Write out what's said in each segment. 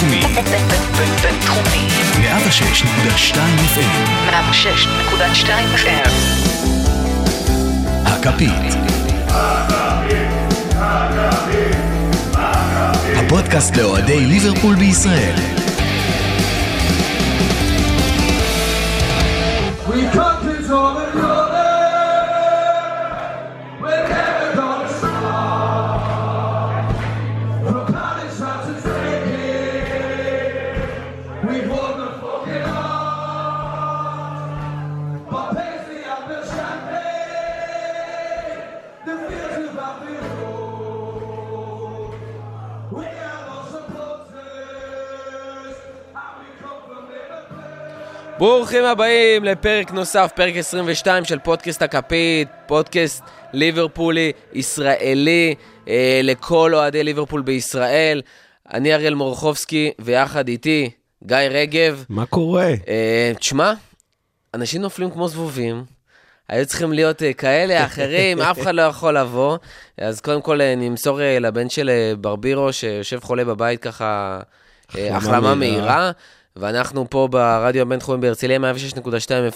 בינתחומי. בינתחומי. 106.2 FM. 106.2 FM. הכפית. הפודקאסט לאוהדי ליברפול בישראל. ברוכים הבאים לפרק נוסף, פרק 22 של פודקאסט הכפית, פודקאסט ליברפולי ישראלי אה, לכל אוהדי ליברפול בישראל. אני אריאל מורחובסקי, ויחד איתי גיא רגב. מה קורה? אה, תשמע, אנשים נופלים כמו זבובים. היו צריכים להיות אה, כאלה, אחרים, אף אחד לא יכול לבוא. אז קודם כל אה, נמסור אה, לבן של ברבירו, שיושב חולה בבית ככה, החלמה החלמה מהירה. ואנחנו פה ברדיו הבינתחומי בהרצליה 106.2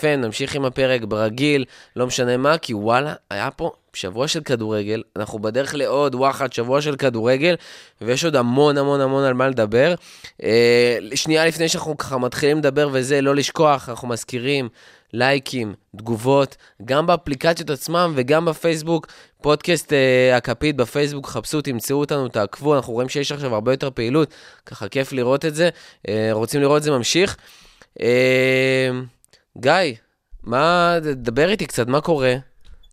FM, נמשיך עם הפרק ברגיל, לא משנה מה, כי וואלה, היה פה שבוע של כדורגל, אנחנו בדרך לעוד וואחד, שבוע של כדורגל, ויש עוד המון המון המון על מה לדבר. אה, שנייה לפני שאנחנו ככה מתחילים לדבר וזה, לא לשכוח, אנחנו מזכירים, לייקים, תגובות, גם באפליקציות עצמם וגם בפייסבוק, פודקאסט אה, הכפית בפייסבוק, חפשו, תמצאו אותנו, תעקבו, אנחנו רואים שיש עכשיו הרבה יותר פעילות, ככה כיף לראות את זה, אה, רוצים לראות את זה ממשיך. אה, גיא, מה, דבר איתי קצת, מה קורה?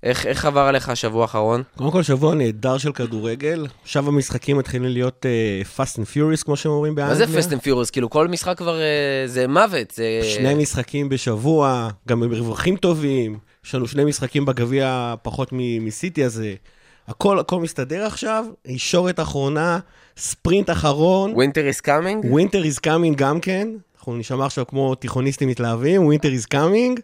איך, איך עבר עליך השבוע האחרון? קודם כל, שבוע נהדר של כדורגל. עכשיו המשחקים מתחילים להיות uh, fast and furious, כמו שהם אומרים מה באנגליה. זה פסט אנד פיורוס? כאילו כל משחק כבר אה, זה מוות, זה... שני משחקים בשבוע, גם עם רווחים טובים. יש לנו שני משחקים בגביע פחות מסיטי, אז אה, הכל, הכל מסתדר עכשיו. ישורת אחרונה, ספרינט אחרון, Winter is coming? winter is coming גם כן. אנחנו נשמע עכשיו כמו תיכוניסטים מתלהבים, winter is coming.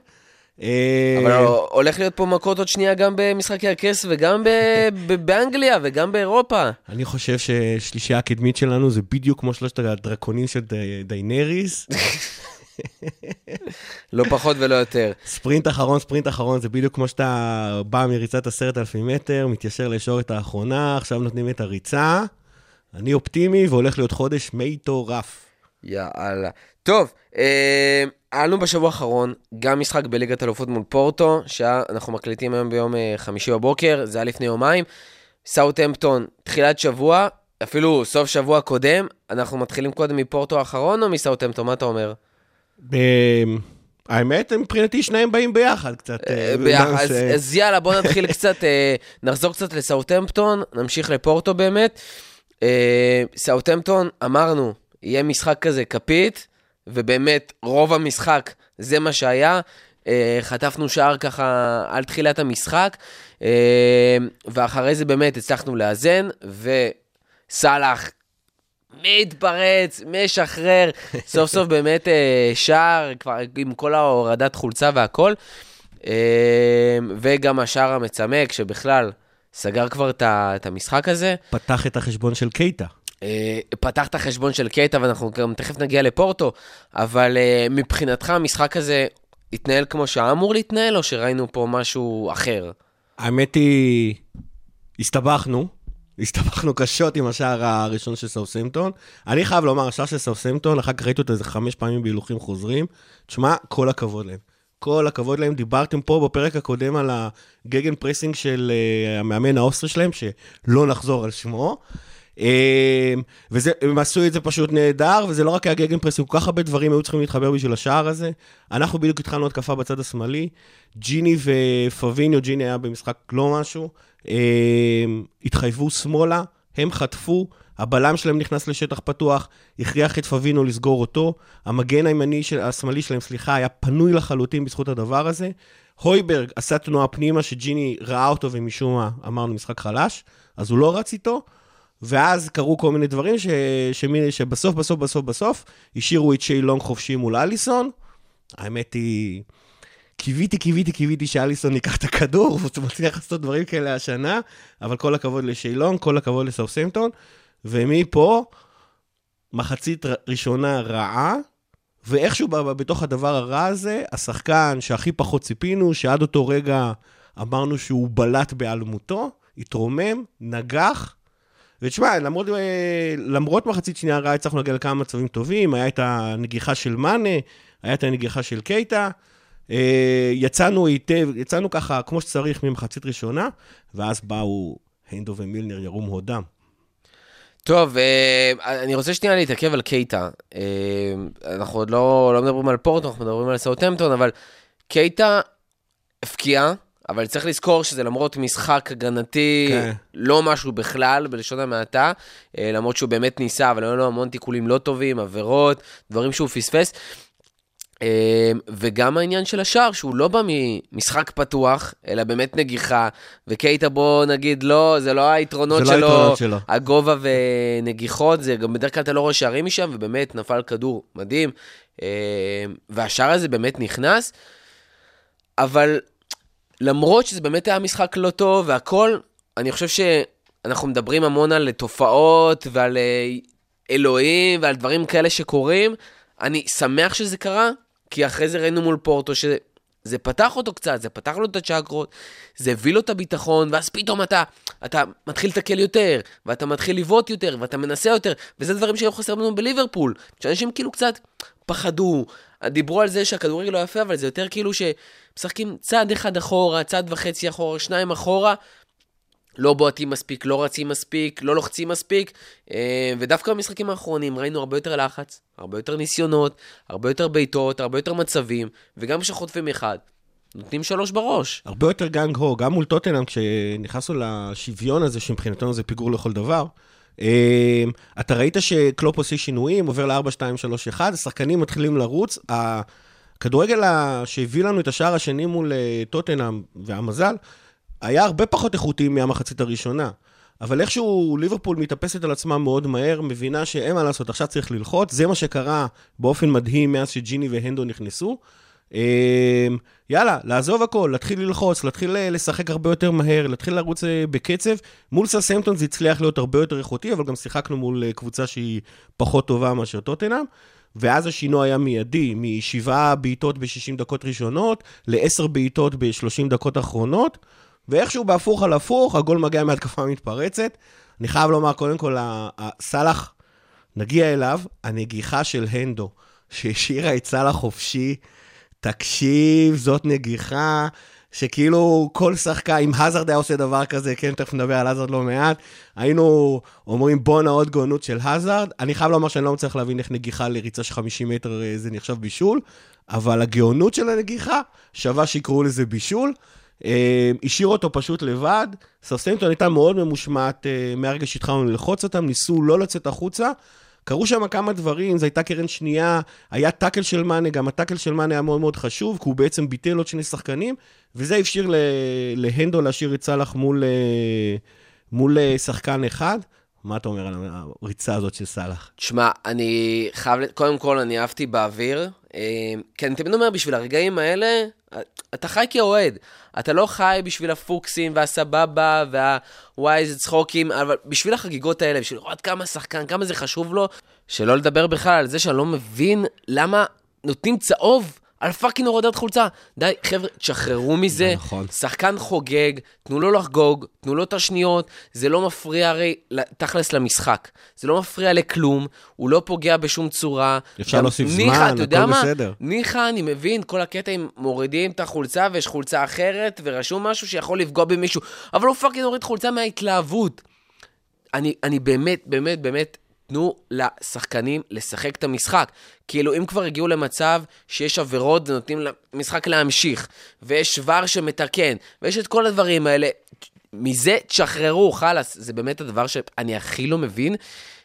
אה, אבל הולך להיות פה מכות עוד שנייה גם במשחקי הכס וגם באנגליה וגם באירופה. אני חושב ששלישייה הקדמית שלנו זה בדיוק כמו שלושת הדרקונים של די- דיינריס. לא פחות ולא יותר. ספרינט אחרון, ספרינט אחרון, זה בדיוק כמו שאתה בא מריצת עשרת אלפים מטר, מתיישר לישורת האחרונה, עכשיו נותנים את הריצה. אני אופטימי והולך להיות חודש מטורף. יאללה. טוב, אה, היה לנו בשבוע האחרון גם משחק בליגת אלופות מול פורטו, שאנחנו מקליטים היום ביום אה, חמישי בבוקר, זה היה לפני יומיים. סאוטהמפטון, תחילת שבוע, אפילו סוף שבוע קודם, אנחנו מתחילים קודם מפורטו האחרון או מסאוטהמפטון? מה אתה אומר? ב- האמת, מבחינתי שניהם באים ביחד קצת. אה, אה, ביחד, אז, יאללה, בוא נתחיל קצת, נחזור קצת לסאוטהמפטון, נמשיך לפורטו באמת. סאוטהמפטון, אמרנו, יהיה משחק כזה כפית, ובאמת, רוב המשחק זה מה שהיה. אה, חטפנו שער ככה על תחילת המשחק, אה, ואחרי זה באמת הצלחנו לאזן, וסאלח מתפרץ, משחרר, סוף סוף באמת אה, שער, כבר עם כל ההורדת חולצה והכל. וגם השער המצמק, שבכלל סגר כבר את המשחק הזה. פתח את החשבון של קייטה. אה, פתח את החשבון של קייטה, ואנחנו גם תכף נגיע לפורטו, אבל אה, מבחינתך המשחק הזה התנהל כמו שהיה אמור להתנהל, או שראינו פה משהו אחר? האמת היא, הסתבכנו. הסתבכנו קשות עם השער הראשון של סאוסמפטון. אני חייב לומר, השער של סאוסמפטון, אחר כך ראיתי אותו איזה חמש פעמים בהילוכים חוזרים. תשמע, כל הכבוד להם. כל הכבוד להם. דיברתם פה בפרק הקודם על ה gegenpressing של uh, המאמן האוסטרי שלהם, שלא נחזור על שמו. והם עשו את זה פשוט נהדר, וזה לא רק היה gegenpressing, כל כך הרבה דברים היו צריכים להתחבר בשביל השער הזה. אנחנו בדיוק התחלנו התקפה בצד השמאלי. ג'יני ופביניו, ג'יני היה במשחק לא משהו. um, התחייבו שמאלה, הם חטפו, הבלם שלהם נכנס לשטח פתוח, הכריח את פבינו לסגור אותו. המגן הימני, של, השמאלי שלהם, סליחה, היה פנוי לחלוטין בזכות הדבר הזה. הויברג עשה תנועה פנימה שג'יני ראה אותו ומשום מה אמרנו משחק חלש, אז הוא לא רץ איתו. ואז קרו כל מיני דברים ש... שמי... שבסוף, בסוף, בסוף, בסוף, השאירו את שיילונג חופשי מול אליסון. האמת היא, קיוויתי, קיוויתי, קיוויתי שאליסון ייקח את הכדור, והוא מצליח לעשות דברים כאלה השנה, אבל כל הכבוד לשיילון, כל הכבוד לסאוסמפטון, ומפה, מחצית ראשונה רעה, ואיכשהו בתוך הדבר הרע הזה, השחקן שהכי פחות ציפינו, שעד אותו רגע אמרנו שהוא בלט בהיעלמותו, התרומם, נגח. ותשמע, למרות, אה, למרות מחצית שנייה רעה, הצלחנו להגיע לכמה מצבים טובים, היה את הנגיחה של מאנה, היה את הנגיחה של קייטה. אה, יצאנו היטב, יצאנו ככה כמו שצריך ממחצית ראשונה, ואז באו הנדו ומילנר, ירום הודם. טוב, אה, אני רוצה שנייה להתעכב על קייטה. אנחנו עוד לא, לא מדברים על פורטו, אנחנו מדברים על סאוטהמפטון, אבל קייטה הפקיע, אבל צריך לזכור שזה למרות משחק הגנתי, כן. לא משהו בכלל, בלשון המעטה, אה, למרות שהוא באמת ניסה, אבל היו לו המון תיקולים לא טובים, עבירות, דברים שהוא פספס. אה, וגם העניין של השער, שהוא לא בא ממשחק פתוח, אלא באמת נגיחה, וקייטה בוא נגיד, לא, זה לא היתרונות זה לא שלו, היתרונות שלו. הגובה ונגיחות, זה גם בדרך כלל אתה לא רואה שערים משם, ובאמת נפל כדור מדהים, אה, והשער הזה באמת נכנס, אבל למרות שזה באמת היה משחק לא טוב והכל, אני חושב שאנחנו מדברים המון על תופעות ועל אה, אלוהים ועל דברים כאלה שקורים. אני שמח שזה קרה, כי אחרי זה ראינו מול פורטו שזה זה פתח אותו קצת, זה פתח לו את הצ'קרות, זה הביא לו את הביטחון, ואז פתאום אתה, אתה מתחיל לתקל יותר, ואתה מתחיל לבעוט יותר, ואתה מנסה יותר, וזה דברים שהיו חסרים לנו בליברפול, שאנשים כאילו קצת פחדו, דיברו על זה שהכדורגל לא יפה, אבל זה יותר כאילו שמשחקים צעד אחד אחורה, צעד וחצי אחורה, שניים אחורה, לא בועטים מספיק, לא רצים מספיק, לא לוחצים מספיק, אה, ודווקא במשחקים האחרונים ראינו הרבה יותר לחץ, הרבה יותר ניסיונות, הרבה יותר בעיטות, הרבה יותר מצבים, וגם כשחוטפים אחד, נותנים שלוש בראש. הרבה יותר גנג הו, גם מול טוטנאם, כשנכנסנו לשוויון הזה, שמבחינתנו זה פיגור לכל דבר. אה, אתה ראית שקלופ עושה שינויים, עובר ל-4-2-3-1, השחקנים מתחילים לרוץ. הכדורגל שהביא לנו את השער השני מול אה, טוטנאם, והמזל, היה הרבה פחות איכותי מהמחצית הראשונה. אבל איכשהו ליברפול מתאפסת על עצמה מאוד מהר, מבינה שאין מה לעשות, עכשיו צריך ללחוץ. זה מה שקרה באופן מדהים מאז שג'יני והנדו נכנסו. אה, יאללה, לעזוב הכל, להתחיל ללחוץ, להתחיל אה, לשחק הרבה יותר מהר, להתחיל לרוץ אה, בקצב. מול ססמפטון זה הצליח להיות הרבה יותר איכותי, אבל גם שיחקנו מול אה, קבוצה שהיא פחות טובה מאשר טוטנאם. ואז השינוי היה מיידי, משבעה בעיטות ב-60 דקות ראשונות, לעשר בעיטות ב-30 דקות אחרונות, ואיכשהו בהפוך על הפוך, הגול מגיע מהתקפה מתפרצת. אני חייב לומר, קודם כל, סאלח, נגיע אליו, הנגיחה של הנדו, שהשאירה את סאלח חופשי, תקשיב, זאת נגיחה. שכאילו כל שחקן, אם הזרד היה עושה דבר כזה, כן, תכף נדבר על הזרד לא מעט, היינו אומרים בואנה עוד גאונות של הזרד. אני חייב לומר שאני לא מצליח להבין איך נגיחה לריצה של 50 מטר אה, זה נחשב בישול, אבל הגאונות של הנגיחה שווה שיקראו לזה בישול. אה, השאיר אותו פשוט לבד. סרסנטון הייתה מאוד ממושמעת אה, מהרגע שהתחלנו ללחוץ אותם, ניסו לא לצאת החוצה. קרו שם כמה דברים, זו הייתה קרן שנייה, היה טאקל של מאנה, גם הטאקל של מאנה היה מאוד מאוד חשוב, כי הוא בעצם ביטל עוד שני שחקנים, וזה אפשר להנדו להשאיר את סאלח מול, אה, מול אה, שחקן אחד. מה אתה אומר על הריצה הזאת של סאלח? תשמע, אני חייב, קודם כל, אני אהבתי באוויר, אה, כי אני תמיד אומר, בשביל הרגעים האלה, אה, אתה חי כאוהד. אתה לא חי בשביל הפוקסים והסבבה והוואי איזה צחוקים, אבל בשביל החגיגות האלה, בשביל לראות כמה שחקן, כמה זה חשוב לו, שלא לדבר בכלל על זה שאני לא מבין למה נותנים צהוב. על fucking הורדת חולצה. די, חבר'ה, תשחררו מזה. זה נכון. שחקן חוגג, תנו לו לחגוג, תנו לו את השניות, זה לא מפריע הרי תכלס למשחק. זה לא מפריע לכלום, הוא לא פוגע בשום צורה. אפשר להוסיף זמן, אתה יודע הכל מה? בסדר. ניחא, אני מבין, כל הקטע אם מורידים את החולצה ויש חולצה אחרת, ורשום משהו שיכול לפגוע במישהו, אבל הוא פאקינג הוריד חולצה מההתלהבות. אני, אני באמת, באמת, באמת, תנו לשחקנים לשחק את המשחק. כאילו, אם כבר הגיעו למצב שיש עבירות ונותנים למשחק להמשיך, ויש ור שמתקן, ויש את כל הדברים האלה, מזה תשחררו, חלאס. זה באמת הדבר שאני הכי לא מבין.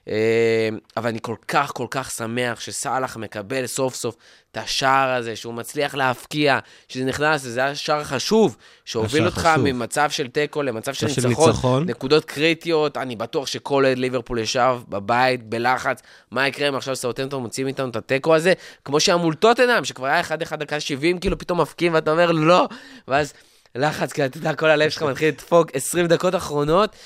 אה, אבל אני כל כך, כל כך שמח שסאלח מקבל סוף סוף את השער הזה, שהוא מצליח להבקיע, שזה נכנס, וזה היה שער חשוב, שהוביל אותך חשוב. ממצב של תיקו למצב של ניצחון. ניצחון. נקודות קריטיות, אני בטוח שכל אוהד ליברפול ישב בבית, בלחץ, מה יקרה אם עכשיו סאוטנטון מוציאים איתנו את התיקו הזה, כמו שהיה מול טוטנאם, שכבר היה 1-1 דקה 70, כאילו פתאום מפקיעים ואתה אומר לא, ואז לחץ, כי אתה יודע, כל הלב שלך מתחיל לדפוק 20 דקות אחרונות.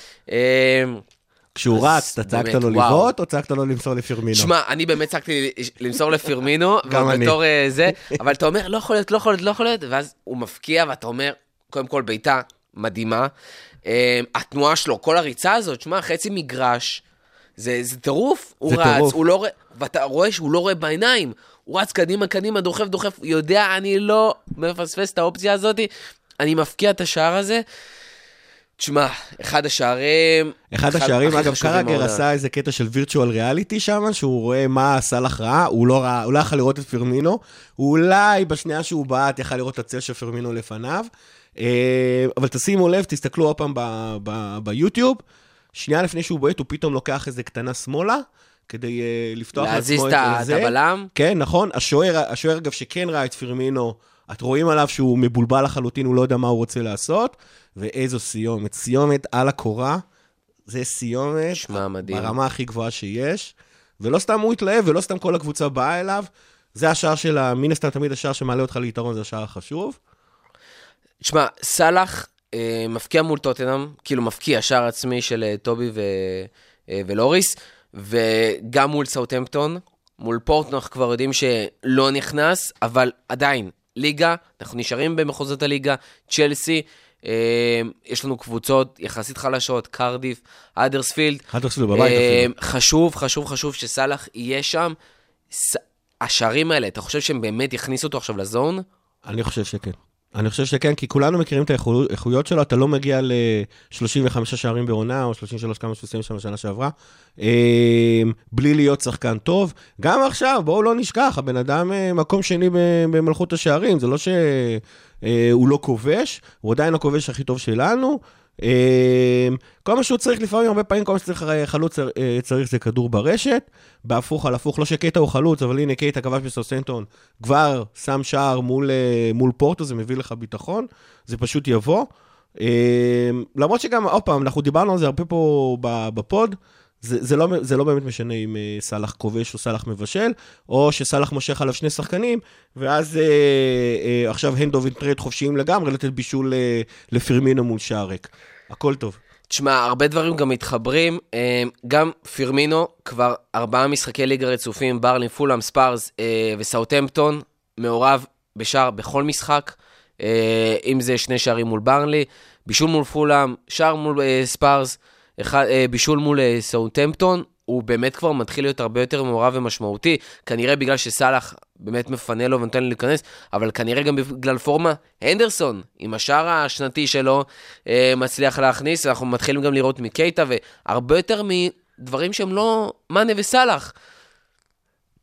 כשהוא רץ, אתה צעקת לו. לבעוט, או צעקת לו למסור לפירמינו? שמע, אני באמת צעקתי למסור לפירמינו, גם אני. בתור אה, זה, אבל אתה אומר, לא יכול להיות, לא יכול להיות, לא יכול להיות, ואז הוא מפקיע, ואתה אומר, קודם כל, בעיטה מדהימה. אה, התנועה שלו, כל הריצה הזאת, שמע, חצי מגרש, זה זה טירוף. הוא זה רץ, טירוף. הוא לא רואה, ואתה רואה שהוא לא רואה בעיניים. הוא רץ קדימה, קדימה, דוחף, דוחף, יודע, אני לא מפספס את האופציה הזאת, אני מפקיע את השער הזה. תשמע, אחד השערים... אחד השערים, הכי אגב, קרגר בעונה. עשה איזה קטע של וירטואל ריאליטי שם, שהוא רואה מה סאלח ראה, הוא לא ראה, הוא לא יכל לראות את פרמינו, אולי בשנייה שהוא בעט יכל לראות את הצל של פרמינו לפניו, אה, אבל תשימו לב, תסתכלו עוד פעם ביוטיוב, שנייה לפני שהוא בועט, הוא פתאום לוקח איזה קטנה שמאלה, כדי אה, לפתוח להזיז לעצמו את ה- את זה. הבלם. כן, נכון, השוער, השוער אגב שכן ראה את פרמינו, את רואים עליו שהוא מבולבל לחלוטין, הוא לא יודע מה הוא רוצה לעשות, ואיזו סיומת, סיומת על הקורה, זה סיומת. ברמה הכי גבוהה שיש, ולא סתם הוא התלהב, ולא סתם כל הקבוצה באה אליו, זה השער של ה... מן הסתם תמיד השער שמעלה אותך ליתרון, זה השער החשוב. תשמע, סאלח אה, מפקיע מול טוטנאם, כאילו מפקיע שער עצמי של אה, טובי ו, אה, ולוריס, וגם מול סאוטהמפטון, מול פורט אנחנו כבר יודעים שלא נכנס, אבל עדיין, ליגה, אנחנו נשארים במחוזות הליגה, צ'לסי, יש לנו קבוצות יחסית חלשות, קרדיף, אדרספילד. האדרספילד בבית אה, אפילו. חשוב, חשוב, חשוב שסאלח יהיה שם. השערים האלה, אתה חושב שהם באמת יכניסו אותו עכשיו לזון? אני חושב שכן. אני חושב שכן, כי כולנו מכירים את האיכויות שלו, אתה לא מגיע ל-35 שערים בעונה, או 33 כמה שהוא שם בשנה שעברה, אה, בלי להיות שחקן טוב. גם עכשיו, בואו לא נשכח, הבן אדם אה, מקום שני במלכות השערים, זה לא שהוא לא כובש, הוא עדיין הכובש הכי טוב שלנו. אה, כל מה שהוא צריך לפעמים, הרבה פעמים, כל מה שצריך אה, חלוץ אה, צריך זה כדור ברשת. בהפוך על הפוך, לא שקייטה הוא חלוץ, אבל הנה קייטה כבש בסוסנטון, כבר שם שער מול, אה, מול פורטו, זה מביא לך ביטחון, זה פשוט יבוא. אה, למרות שגם, עוד פעם, אנחנו דיברנו על זה הרבה פה ב pod, זה, זה, לא, זה לא באמת משנה אם אה, סאלח כובש או סאלח מבשל, או שסאלח מושך עליו שני שחקנים, ואז אה, אה, עכשיו אנדי וטרנט חופשיים לגמרי, לתת בישול אה, לפירמינו מול שער ריק. הכל טוב. תשמע, הרבה דברים גם מתחברים. אה, גם פירמינו, כבר ארבעה משחקי ליגה רצופים, ברנלי, פולאם, ספארס אה, וסאוטהמפטון, מעורב בשער בכל משחק, אה, אם זה שני שערים מול ברנלי, בישול מול פולאם, שער מול אה, ספארס, אחד, אה, בישול מול אה, סאוטהמפטון. הוא באמת כבר מתחיל להיות הרבה יותר מעורב ומשמעותי, כנראה בגלל שסאלח באמת מפנה לו ונותן לו להיכנס, אבל כנראה גם בגלל פורמה. הנדרסון, עם השער השנתי שלו, אה, מצליח להכניס, אנחנו מתחילים גם לראות מקייטה, והרבה יותר מדברים שהם לא מאנה וסאלח.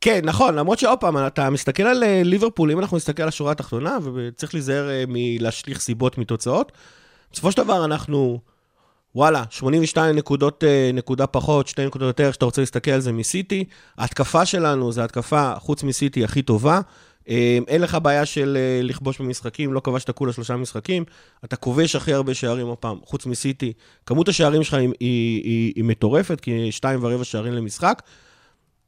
כן, נכון, למרות שעוד פעם, אתה מסתכל על אה, ליברפול, אם אנחנו נסתכל על השורה התחתונה, וצריך להיזהר אה, מלהשליך סיבות מתוצאות, בסופו של דבר אנחנו, וואלה, 82 נקודות, אה, נקודה פחות, 2 נקודות יותר, שאתה רוצה להסתכל על זה מסיטי. ההתקפה שלנו זה התקפה, חוץ מסיטי, הכי טובה. אה, אין לך בעיה של אה, לכבוש במשחקים, לא כבשת כולה שלושה משחקים. אתה כובש הכי הרבה שערים, עוד פעם, חוץ מסיטי. כמות השערים שלך היא, היא, היא, היא מטורפת, כי שתיים ורבע שערים למשחק.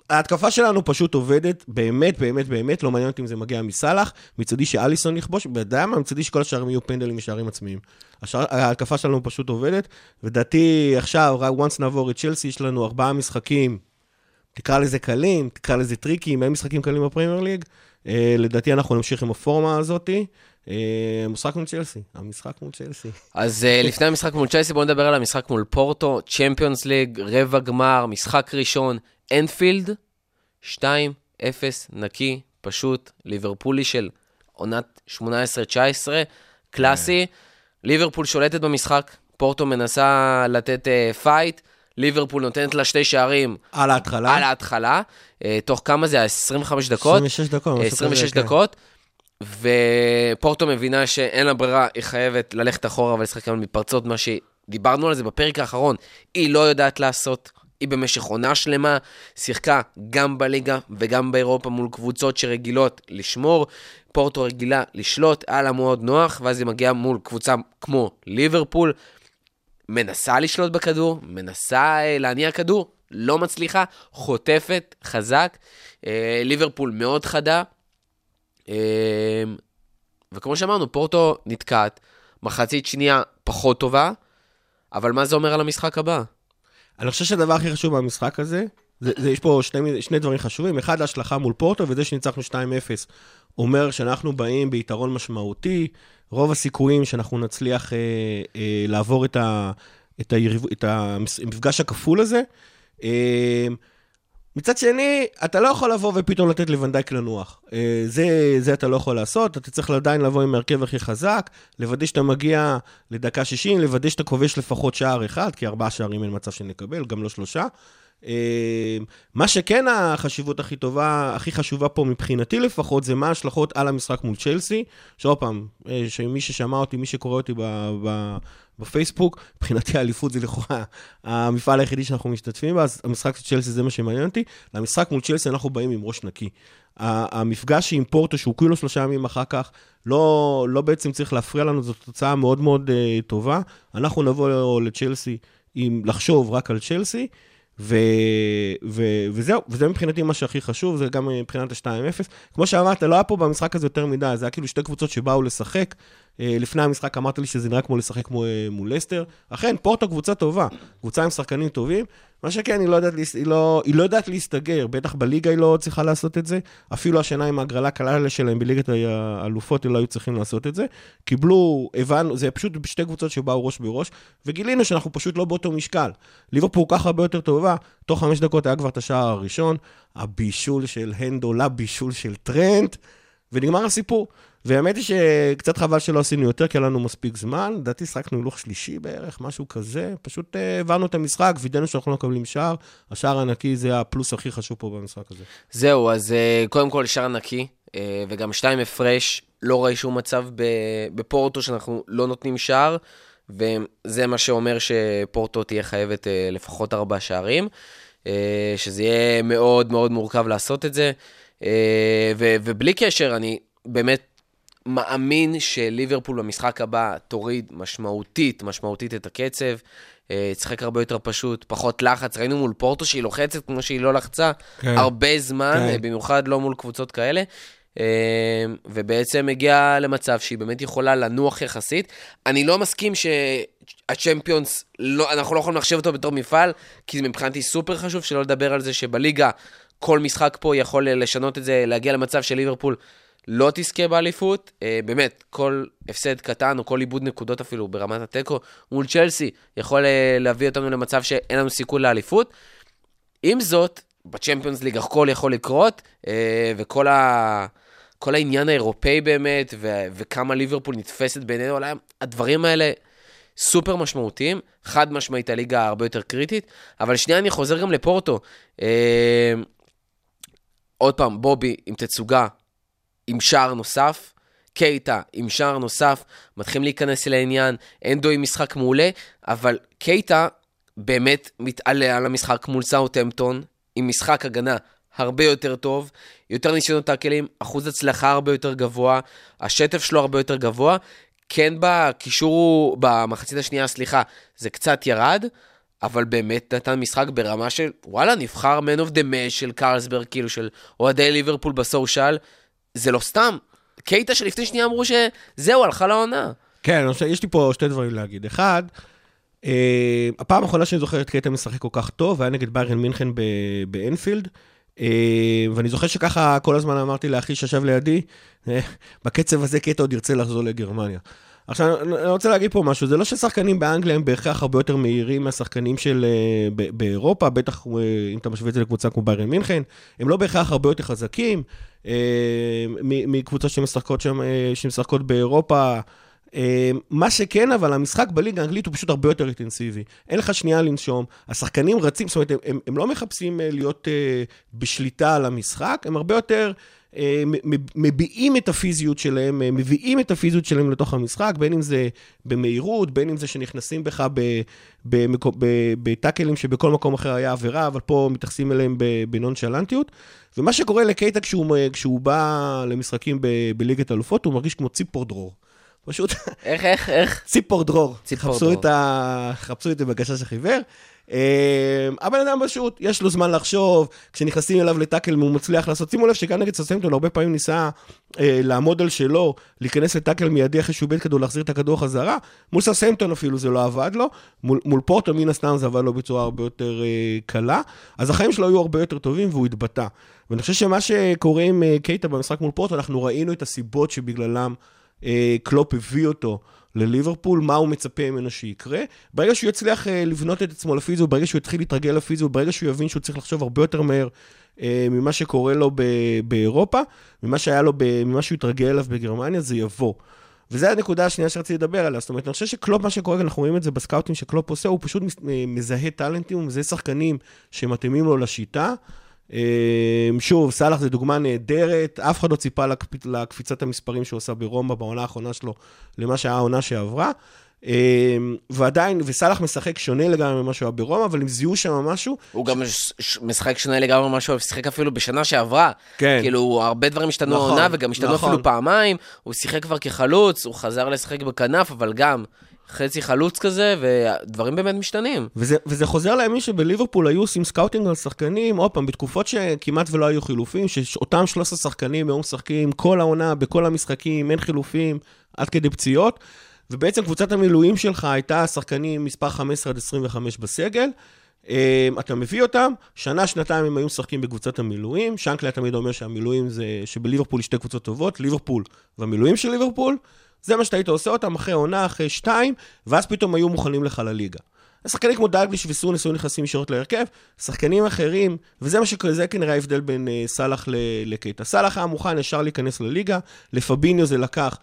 ההתקפה שלנו פשוט עובדת, באמת, באמת, באמת, לא מעניין אותי אם זה מגיע מסאלח, מצדי שאליסון יכבוש, ואתה מה? מצדי שכל השערים יהיו פנדלים ושערים עצמיים. השער, ההתקפה שלנו פשוט עובדת, ודעתי עכשיו, רק once נעבור את צ'לסי, יש לנו ארבעה משחקים, תקרא לזה קלים, תקרא לזה טריקים, אין משחקים קלים בפרמייר ליג. אה, לדעתי אנחנו נמשיך עם הפורמה הזאתי. אה, המשחק מול צ'לסי, המשחק מול צ'לסי. אז uh, לפני המשחק מול צ'ייסי, בואו נדבר על המשחק מול פורטו, צ'מפיונס ליג, רבע גמר, משחק ראשון, אנפילד, 2-0, נקי, פשוט, ליברפולי של עונת 18-19, קלאסי. ליברפול שולטת במשחק, פורטו מנסה לתת uh, fight, ליברפול נותנת לה שתי שערים על ההתחלה. על ההתחלה, uh, תוך כמה זה היה? 25 דקות? 26 דקות. משהו כזה, 26 כן. דקות, ופורטו מבינה שאין לה ברירה, היא חייבת ללכת אחורה ולשחק עם מתפרצות, מה שדיברנו על זה בפרק האחרון, היא לא יודעת לעשות. היא במשך עונה שלמה שיחקה גם בליגה וגם באירופה מול קבוצות שרגילות לשמור. פורטו רגילה לשלוט, היה לה מאוד נוח, ואז היא מגיעה מול קבוצה כמו ליברפול, מנסה לשלוט בכדור, מנסה אה, להניע כדור, לא מצליחה, חוטפת, חזק. אה, ליברפול מאוד חדה. אה, וכמו שאמרנו, פורטו נתקעת, מחצית שנייה פחות טובה, אבל מה זה אומר על המשחק הבא? אני חושב שהדבר הכי חשוב במשחק הזה, זה, זה, יש פה שני, שני דברים חשובים. אחד, ההשלכה מול פורטו, וזה שניצחנו 2-0 אומר שאנחנו באים ביתרון משמעותי. רוב הסיכויים שאנחנו נצליח אה, אה, לעבור את, ה, את, היריב, את המפגש הכפול הזה. אה, מצד שני, אתה לא יכול לבוא ופתאום לתת לוונדייק לנוח. אה, זה, זה אתה לא יכול לעשות, אתה צריך עדיין לבוא עם ההרכב הכי חזק, לוודא שאתה מגיע לדקה 60, לוודא שאתה כובש לפחות שער אחד, כי ארבעה שערים אין מצב שנקבל, גם לא שלושה. אה, מה שכן החשיבות הכי טובה, הכי חשובה פה מבחינתי לפחות, זה מה ההשלכות על המשחק מול צ'לסי. שעוד פעם, אה, שמי ששמע אותי, מי שקורא אותי ב... ב בפייסבוק, מבחינתי האליפות זה לכאורה המפעל היחידי שאנחנו משתתפים בה, אז המשחק של צ'לסי זה מה שמעניין אותי. למשחק מול צ'לסי אנחנו באים עם ראש נקי. המפגש עם פורטו, שהוא כאילו שלושה ימים אחר כך, לא, לא בעצם צריך להפריע לנו, זו תוצאה מאוד מאוד uh, טובה. אנחנו נבוא לצ'לסי עם לחשוב רק על צ'לסי. ו, ו, וזהו, וזה מבחינתי מה שהכי חשוב, זה גם מבחינת ה-2-0. כמו שאמרת, לא היה פה במשחק הזה יותר מדי, זה היה כאילו שתי קבוצות שבאו לשחק. אה, לפני המשחק אמרת לי שזה נראה כמו לשחק מול, מול לסטר. אכן, פורטו קבוצה טובה, קבוצה עם שחקנים טובים. מה שכן, היא לא יודעת, היא לא, היא לא יודעת להסתגר, בטח בליגה היא לא צריכה לעשות את זה. אפילו השנה עם ההגרלה הקלה שלהם בליגת האלופות, הם לא היו צריכים לעשות את זה. קיבלו, הבנו, זה פשוט שתי קבוצות שבאו ראש בראש, וגילינו שאנחנו פשוט לא באותו משקל. ליברפור ככה הרבה יותר טובה, תוך חמש דקות היה כבר את השער הראשון, הבישול של הנדו לבישול של טרנט, ונגמר הסיפור. והאמת היא שקצת חבל שלא עשינו יותר, כי היה לנו מספיק זמן. לדעתי שחקנו הילוך שלישי בערך, משהו כזה. פשוט אה, העברנו את המשחק, וידאנו שאנחנו לא מקבלים שער. השער הנקי זה הפלוס הכי חשוב פה במשחק הזה. זהו, אז אה, קודם כל שער נקי, אה, וגם שתיים הפרש. לא ראי שום מצב בפורטו שאנחנו לא נותנים שער, וזה מה שאומר שפורטו תהיה חייבת לפחות ארבעה שערים, שזה יהיה מאוד מאוד מורכב לעשות את זה. ובלי קשר, אני באמת מאמין שליברפול במשחק הבא תוריד משמעותית, משמעותית את הקצב. אה, תשחק הרבה יותר פשוט, פחות לחץ. ראינו מול פורטו שהיא לוחצת כמו שהיא לא לחצה כן. הרבה זמן, כן. אה, במיוחד לא מול קבוצות כאלה. אה, ובעצם הגיעה למצב שהיא באמת יכולה לנוח יחסית. אני לא מסכים שהצ'מפיונס, לא, אנחנו לא יכולים לחשב אותו בתור מפעל, כי מבחינתי סופר חשוב, שלא לדבר על זה שבליגה כל משחק פה יכול לשנות את זה, להגיע למצב של ליברפול לא תזכה באליפות, אה, באמת, כל הפסד קטן או כל איבוד נקודות אפילו ברמת התיקו מול צ'לסי יכול אה, להביא אותנו למצב שאין לנו סיכוי לאליפות. עם זאת, בצ'מפיונס ליג הכל יכול לקרות, אה, וכל ה... כל העניין האירופאי באמת, ו- וכמה ליברפול נתפסת בעינינו העולם, הדברים האלה סופר משמעותיים. חד משמעית הליגה הרבה יותר קריטית, אבל שנייה אני חוזר גם לפורטו. אה, עוד פעם, בובי עם תצוגה עם שער נוסף, קייטה עם שער נוסף, מתחילים להיכנס לעניין, אנדו עם משחק מעולה, אבל קייטה באמת מתעלה על המשחק מול סאוטהמפטון, עם משחק הגנה הרבה יותר טוב, יותר ניסיונות טאקלים, אחוז הצלחה הרבה יותר גבוה, השטף שלו הרבה יותר גבוה. כן בקישור, במחצית השנייה, סליחה, זה קצת ירד, אבל באמת נתן משחק ברמה של, וואלה, נבחר Man of the Match של קרלסברג, כאילו של אוהדי ליברפול בסושיאל. זה לא סתם. קייטה שלפני שנייה אמרו שזהו, הלכה לעונה. כן, יש לי פה שתי דברים להגיד. אחד, אה, הפעם האחרונה שאני זוכר את קייטה משחק כל כך טוב, היה נגד ביירן מינכן באנפילד. אה, ואני זוכר שככה כל הזמן אמרתי לאחי שישב לידי, אה, בקצב הזה קייטה עוד ירצה לחזור לגרמניה. עכשיו, אני רוצה להגיד פה משהו, זה לא ששחקנים באנגליה הם בהכרח הרבה יותר מהירים מהשחקנים של באירופה, בטח אם אתה משווה את זה לקבוצה כמו ביירן מינכן, הם לא בהכרח הרבה יותר חזקים מקבוצות שמשחקות, שם, uh, שמשחקות באירופה. Uh, מה שכן, אבל המשחק בליגה האנגלית הוא פשוט הרבה יותר אינטנסיבי. אין לך שנייה לנשום, השחקנים רצים, זאת אומרת, הם, הם, לא מחפשים להיות בשליטה על המשחק, הם הרבה יותר... אה, מביעים את הפיזיות שלהם, אה, מביאים את הפיזיות שלהם לתוך המשחק, בין אם זה במהירות, בין אם זה שנכנסים בך בטאקלים שבכל מקום אחר היה עבירה, אבל פה מתייחסים אליהם בנונשלנטיות. ומה שקורה לקייטה כשהוא, כשהוא בא למשחקים בליגת אלופות, הוא מרגיש כמו ציפור דרור. פשוט איך, איך, איך? ציפור דרור. ציפור חפשו דרור. את ה... חפשו את זה בגשש החיוור. אה, הבן אדם פשוט, יש לו זמן לחשוב, כשנכנסים אליו לטאקל הוא מצליח לעשות, שימו לב שגם נגד סוסמפטון הרבה פעמים ניסה אה, לעמוד על שלו, להיכנס לטאקל מיידי אחרי שהוא איבד כדור, להחזיר את הכדור חזרה, מול סוסמפטון אפילו זה לא עבד לו, מול, מול פורטו מן הסתם זה עבד לו בצורה הרבה יותר אה, קלה, אז החיים שלו היו הרבה יותר טובים והוא התבטא. ואני חושב שמה שקורה עם אה, קייטה במשחק מול פורטו, אנחנו ראינו את הסיבות שבגללם קלופ הביא אותו לליברפול, מה הוא מצפה ממנו שיקרה. ברגע שהוא יצליח אה, לבנות את עצמו לפיזיו, ברגע שהוא יתחיל להתרגל לפיזיו, ברגע שהוא יבין שהוא צריך לחשוב הרבה יותר מהר אה, ממה שקורה לו באירופה, ממה שהיה לו, ממה שהוא התרגל אליו בגרמניה, זה יבוא. וזו הנקודה השנייה שרציתי לדבר עליה. זאת אומרת, אני חושב שקלופ, מה שקורה, אנחנו רואים את זה בסקאוטים שקלופ עושה, הוא פשוט אה, מזהה טאלנטים, הוא מזהה שחקנים שמתאימים לו לשיטה. אה, שוב, סאלח זה דוגמה נהדרת, אף אחד לא ציפה לקפ- לקפיצת המספרים שהוא עשה ברומא בעונה האחרונה שלו למה שהיה העונה שעברה. אה, ועדיין, וסאלח משחק שונה לגמרי ממה שהוא היה ברומא, אבל הם זיהו שם משהו. הוא גם משחק שונה לגמרי ממה שהוא שיחק אפילו בשנה שעברה. כן. כאילו, הרבה דברים השתנו נכון, העונה, וגם השתנו נכון. אפילו פעמיים. הוא שיחק כבר כחלוץ, הוא חזר לשחק בכנף, אבל גם חצי חלוץ כזה, ודברים באמת משתנים. וזה, וזה חוזר לימים שבליברפול היו עושים scouting על שחקנים, עוד פעם, בתקופות שכמעט ולא היו חילופים, שאותם 13 שחקנים היו משחקים כל העונה, בכל המשחקים, אין חילופים, עד כדי פציעות. ובעצם קבוצת המילואים שלך הייתה שחקנים מספר 15 עד 25 בסגל. אה, אתה מביא אותם, שנה, שנתיים הם היו משחקים בקבוצת המילואים. שנקלה תמיד אומר שהמילואים זה, שבליברפול יש שתי קבוצות טובות, ליברפול והמילואים של ליברפול. זה מה שאתה היית עושה אותם אחרי עונה, אחרי שתיים, ואז פתאום היו מוכנים לך לליגה. שחקנים כמו דאגליש וסונס היו נכנסים ישירות להרכב, שחקנים אחרים, וזה מה שכ- זה כנראה ההבדל בין uh, סאלח ל- לקייטה. סאלח היה מוכן ישר להיכנס לליגה, לפביניו זה לקח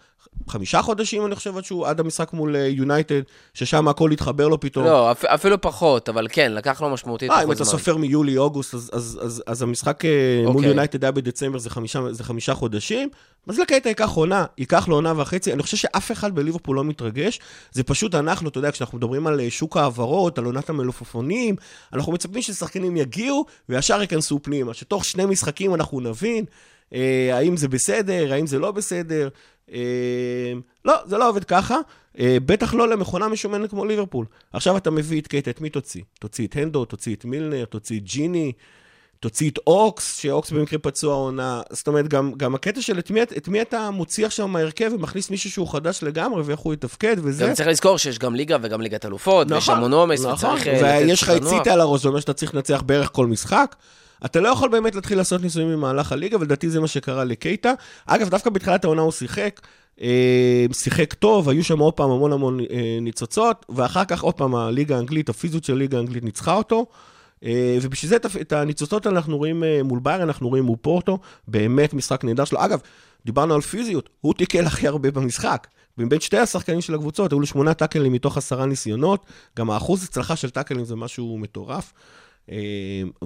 חמישה חודשים, אני חושב, עד שהוא, עד המשחק מול אה, יונייטד, ששם הכל התחבר לו פתאום. לא, אפ- אפילו פחות, אבל כן, לקח לו משמעותית אה, אם פחות אתה זמן. סופר מיולי-אוגוסט, אז, אז, אז, אז המשחק אה, מול אוקיי. יונייטד היה בדצמבר, זה חמישה, זה חמישה חודשים. אז לקייטה ייקח עונה, ייקח לו עונה וחצי. אני חושב שאף אחד בליברפול לא מתרגש. זה פשוט אנחנו, אתה יודע, כשאנחנו מדברים על שוק ההעברות, על עונת המלופפונים, אנחנו מצפים ששחקנים יגיעו וישר ייכנסו פנימה. שתוך שני משחקים אנחנו נבין אה, האם זה בסדר, האם זה לא בסדר. אה, לא, זה לא עובד ככה. אה, בטח לא למכונה משומנת כמו ליברפול. עכשיו אתה מביא את קייטה, את מי תוציא? תוציא את הנדו, תוציא את מילנר, תוציא את ג'יני, תוציא את אוקס, שאוקס במקרה פצוע עונה. זאת אומרת, גם, גם הקטע של את מי, את מי אתה מוציא עכשיו מההרכב ומכניס מישהו שהוא חדש לגמרי ואיך הוא יתפקד וזה. גם צריך לזכור שיש גם ליגה וגם ליגת אלופות, ויש נכון, המון עומס, נכון, וצריך לתת ויש לך את על הראש, זה אומר שאתה צריך לנצח בערך כל משחק. אתה לא יכול באמת להתחיל לעשות ניסויים במהלך הליגה, ולדעתי זה מה שקרה לקייטה. אגב, דווקא בתחילת העונה הוא שיחק, אה, שיחק טוב, היו שם עוד פעם המון המון אה, ניצוצות, ואחר כך עוד פעם הליגה האנגלית, הפיזיות של הליגה האנגלית ניצחה אותו. אה, ובשביל זה את הניצוצות אנחנו רואים מול בייר, אנחנו רואים מול פורטו, באמת משחק נהדר שלו. אגב, דיברנו על פיזיות, הוא תיקל הכי הרבה במשחק. מבין שתי השחקנים של הקבוצות, היו לו שמונה טאקלים מתוך עשרה ניסיונות, גם האחוז הצלחה של טאקלים זה משהו מטורף. אה,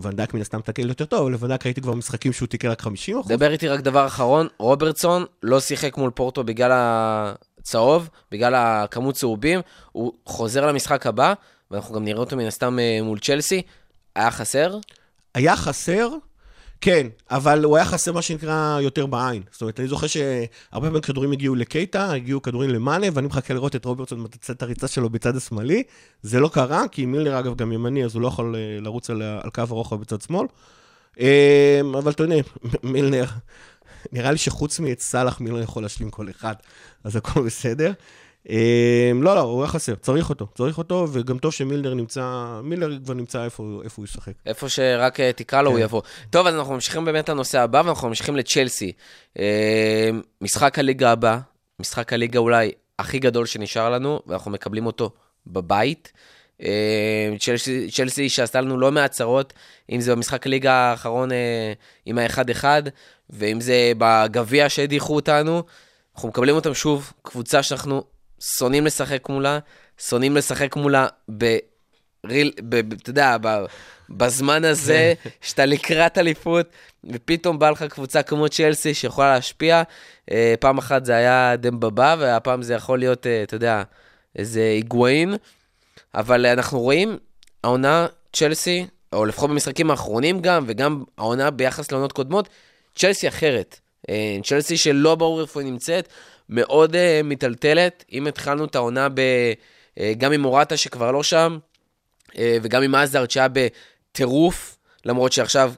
ונדק מן הסתם טאקל יותר טוב, אבל לוונדק ראיתי כבר משחקים שהוא תיקל רק 50 אחוז. דבר איתי רק דבר אחרון, רוברטסון לא שיחק מול פורטו בגלל הצהוב, בגלל הכמות צהובים, הוא חוזר למשחק הבא, ואנחנו גם נראה אותו מן הסתם אה, מול צ'לסי. היה חסר? היה חסר, כן, אבל הוא היה חסר מה שנקרא יותר בעין. זאת אומרת, אני זוכר שהרבה פעמים כדורים הגיעו לקייטה, הגיעו כדורים למאנה, ואני מחכה לראות את רוברטסון מצא את הריצה שלו בצד השמאלי. זה לא קרה, כי מילנר אגב גם ימני, אז הוא לא יכול אה, לרוץ על, על קו הרוחב בצד שמאל. אה, אבל אתה יודע, מילנר, נראה לי שחוץ מאת סאלח, מילנר יכול להשלים כל אחד, אז הכל בסדר. אה, לא, לא, הוא היה חסר, צריך אותו, צריך אותו, וגם טוב שמילנר נמצא, מילנר כבר נמצא איפה, איפה הוא ישחק. איפה שרק אה, תקרא לו, הוא כן. יבוא. טוב, אז אנחנו ממשיכים באמת לנושא הבא, ואנחנו ממשיכים לצ'לסי. אה, משחק הליגה הבא, משחק הליגה אולי הכי גדול שנשאר לנו, ואנחנו מקבלים אותו בבית. אה, צ'לסי, צ'לסי שעשתה לנו לא מעט צרות, אם זה במשחק הליגה האחרון אה, עם ה-1-1, ואם זה בגביע שהדיחו אותנו. אנחנו מקבלים אותם שוב, קבוצה שאנחנו שונאים לשחק מולה, שונאים לשחק מולה ב... ריל, אתה יודע, ב, בזמן הזה, שאתה לקראת אליפות, ופתאום בא לך קבוצה כמו צ'לסי שיכולה להשפיע. אה, פעם אחת זה היה דמבבה, והפעם זה יכול להיות, אה, אתה יודע, איזה היגואין. אבל אנחנו רואים, העונה צ'לסי, או לפחות במשחקים האחרונים גם, וגם העונה ביחס לעונות קודמות, צ'לסי אחרת. אה, צ'לסי שלא ברור איפה היא נמצאת, מאוד uh, מיטלטלת. אם התחלנו את העונה ב... Uh, גם עם מורטה שכבר לא שם, uh, וגם עם עזארד שהיה בטירוף, למרות שעכשיו,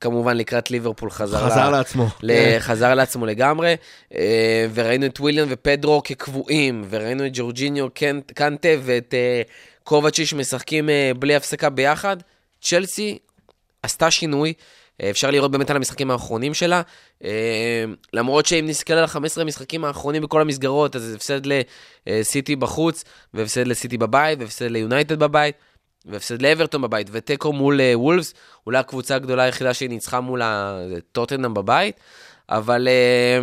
כמובן לקראת ליברפול חזר, חזר ל- לעצמו. ל- חזר לעצמו לגמרי, אה, וראינו את וויליאם ופדרו כקבועים, וראינו את ג'ורג'יניו קנט- קנטה ואת אה, קובצ'יש משחקים אה, בלי הפסקה ביחד. צ'לסי עשתה שינוי, אפשר לראות באמת על המשחקים האחרונים שלה, אה, למרות שאם נסתכל על ה-15 המשחקים האחרונים בכל המסגרות, אז זה הפסד לסיטי בחוץ, והפסד לסיטי בבית, והפסד ליונייטד בבית. והפסד לאברטון בבית, ותיקו מול אה, וולפס, אולי הקבוצה הגדולה היחידה שהיא ניצחה מול ה- זה טוטנאם בבית, אבל אה,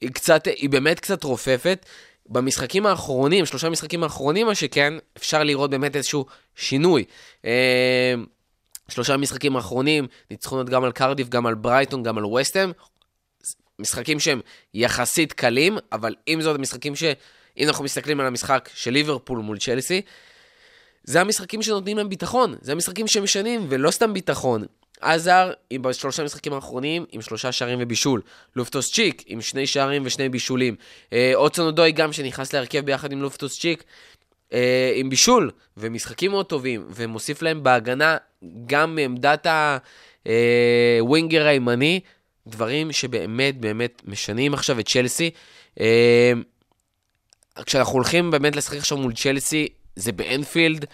היא קצת, היא באמת קצת רופפת. במשחקים האחרונים, שלושה משחקים האחרונים, מה שכן, אפשר לראות באמת איזשהו שינוי. שלושה משחקים האחרונים, ניצחונות גם על קרדיף, גם על ברייטון, גם על וסטהאם. משחקים שהם יחסית קלים, אבל עם זאת, משחקים ש... אם אנחנו מסתכלים על המשחק של ליברפול מול צ'לסי, זה המשחקים שנותנים להם ביטחון, זה המשחקים שמשנים, ולא סתם ביטחון. עזר, עם בשלושה המשחקים האחרונים, עם שלושה שערים ובישול. לופטוס צ'יק, עם שני שערים ושני בישולים. אה, אוצון אודוי גם, שנכנס להרכב ביחד עם לופטוס צ'יק, אה, עם בישול, ומשחקים מאוד טובים, ומוסיף להם בהגנה גם מעמדת הווינגר הימני, דברים שבאמת באמת משנים עכשיו את צ'לסי. אה, כשאנחנו הולכים באמת לשחק עכשיו מול צ'לסי, זה באנפילד.